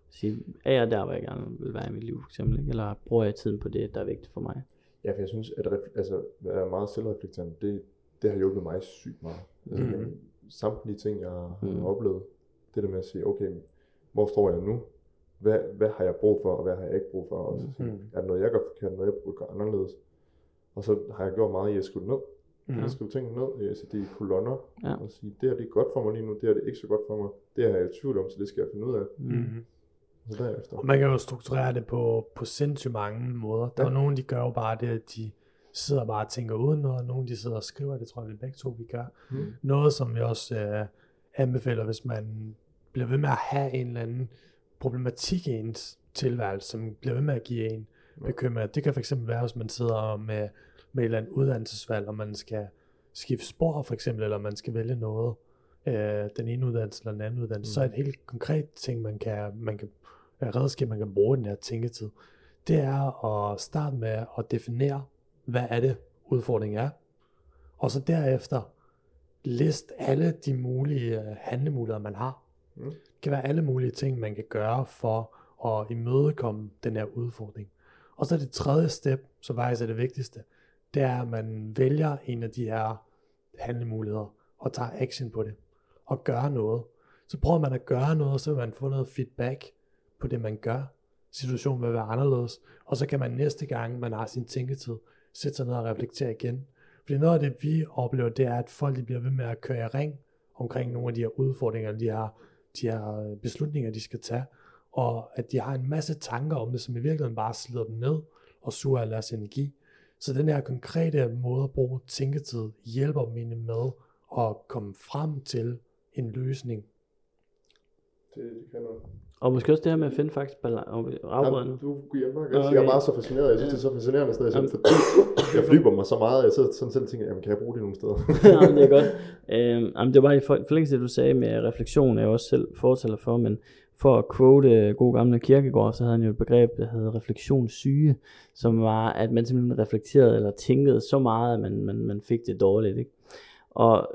Sige, er jeg der, hvor jeg gerne vil være i mit liv, for eksempel, ikke? eller bruger jeg tiden på det, der er vigtigt for mig? Ja, for jeg synes, at ref- altså, at være meget selvreflekterende, det, det har hjulpet mig sygt meget. Altså, mm. Samtlige ting, jeg har mm. oplevet, det der med at sige, okay, hvor står jeg nu? Hvad, hvad har jeg brug for, og hvad har jeg ikke brug for? Og så sige, Mhm. er der noget, jeg gør forkert, noget, jeg burde gøre anderledes? Og så har jeg gjort meget i at det ned. Mm. Jeg skriver tingene ned, sætter det i kolonner, Ja. og sige, det her det er godt for mig lige nu, det her det er ikke så godt for mig. Det her er jeg i tvivl om, så det skal jeg finde ud af. Mm. Og så derefter. Og man kan jo strukturere det på, på sindssygt mange måder. Der er Ja. nogen, de gør jo bare det, at de sidder bare og tænker uden noget, og nogen de sidder og skriver, det tror jeg, vi begge to vi gør. Mm. Noget, som jeg også øh, anbefaler, hvis man bliver ved med at have en eller anden problematik i ens tilværelse, som bliver ved med at give en bekymring. Det kan fx være, hvis man sidder med, med et eller andet uddannelsesvalg, og man skal skifte spor for eksempel, eller man skal vælge noget, øh, den ene uddannelse eller den anden uddannelse, mm. så er et helt konkret ting, man kan, man kan øh, redskab, man kan bruge den her tænketid, det er at starte med at definere, hvad er det udfordringen er, og så derefter list alle de mulige øh, handlemuligheder, man har. Mm. Det kan være alle mulige ting, man kan gøre for at imødekomme den her udfordring. Og så det tredje step, som faktisk er det vigtigste, det er, at man vælger en af de her handlemuligheder og tager action på det og gør noget. Så prøver man at gøre noget, så vil man få noget feedback på det, man gør. Situationen vil være anderledes, og så kan man næste gang, man har sin tænketid, sætte sig ned og reflektere igen. Fordi noget af det, vi oplever, det er, at folk de bliver ved med at køre i ring omkring nogle af de her udfordringer, de her, de her beslutninger, de skal tage. og at de har en masse tanker om det, som i virkeligheden bare slider dem ned og suger al deres energi. Så den her konkrete måde at bruge tænketid hjælper egentlig med at komme frem til en løsning. Det, det kan noget. Og måske også det her med at finde faktisk. Jamen, du mig Nå, okay. Jeg er bare så fascineret. Jeg synes, Ja. det er så fascinerende sted. Jeg, Jamen. fordi jeg flyber mig så meget. Jeg sidder sådan selv og tænker, jamen, kan jeg bruge det nogle steder? jamen, det er godt. Øhm, jamen, det var bare i for- forlængelse det, du sagde med refleksion, er jeg også selv fortæller for, men for at quote øh, god gamle Kirkegaard, så havde han jo et begreb, der hed refleksionssyge, som var, at man simpelthen reflekterede eller tænkede så meget, at man, man, man fik det dårligt. Ikke? Og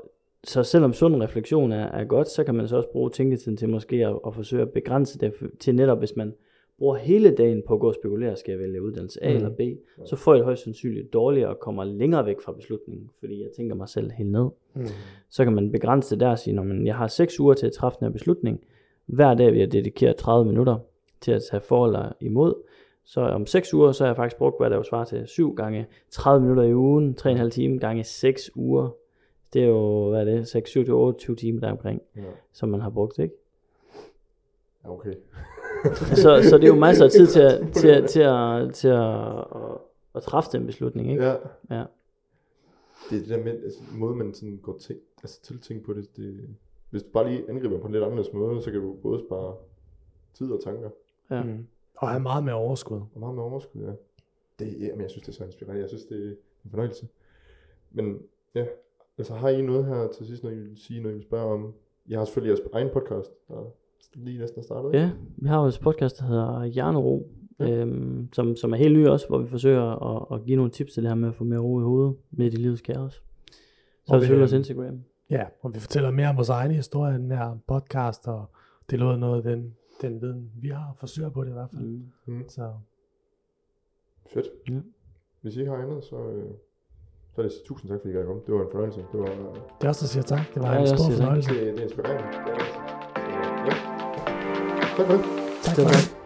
så selvom sund refleksion er, er godt, så kan man så også bruge tænketiden til måske at, at forsøge at begrænse det til netop, hvis man bruger hele dagen på at gå og spekulere, skal jeg vælge uddannelse A Mm. eller B, så får jeg det højst sandsynligt dårligere og kommer længere væk fra beslutningen, fordi jeg tænker mig selv helt ned. Mm. Så kan man begrænse det der og sige, når man, jeg har 6 uger til at træffe den her beslutning, hver dag vil jeg dedikere 30 minutter til at tage for eller imod, så om 6 uger, så har jeg faktisk brugt, hvad der jo svarer til 7 gange 30 minutter i ugen, 3,5 timer gange 6 uger. Det er jo, hvad er det, 6, 7 til 28 timer deromkring, ja. som man har brugt, ikke? okay. Så, så det er jo masser af tid til at, til, at, til, at, til at, at, at træffe den beslutning, ikke? Ja. Ja. Det er det der med, altså, måde man sådan går til, altså, til ting på det, det. Hvis du bare lige angriber på en lidt anderledes måde, så kan du både spare tid og tanker. Ja. Mm. Og have meget mere overskud. Og meget med overskud, ja. Det, ja, men jeg synes, det er så inspirerende. Jeg synes, det er en fornøjelse. Men ja, altså har I noget her til sidst, når I vil sige, når I vil spørge om? Jeg har selvfølgelig jeres egen podcast, der lige næsten er startet. ikke? Ja, vi har et podcast, der hedder Hjernero, Ja. øhm, som, som er helt ny også, hvor vi forsøger at, at give nogle tips til det her med at få mere ro i hovedet midt i livets kaos. Så Og har vi selvfølgelig også øhm, Instagram. Ja, og vi fortæller mere om vores egen historie i den her podcast, og det lå noget af den, den viden, vi har forsøger på det i hvert fald. Mm. Mm. Så Fedt. Ja. Hvis I ikke har andet, så, øh, så er det tusind tak, fordi I gad komme. Det var en fornøjelse. Det var øh, det er også, der siger tak. Det var Ja, en stor fornøjelse. det, det er inspirerende. Det er ja. Tak for det. Tak for det.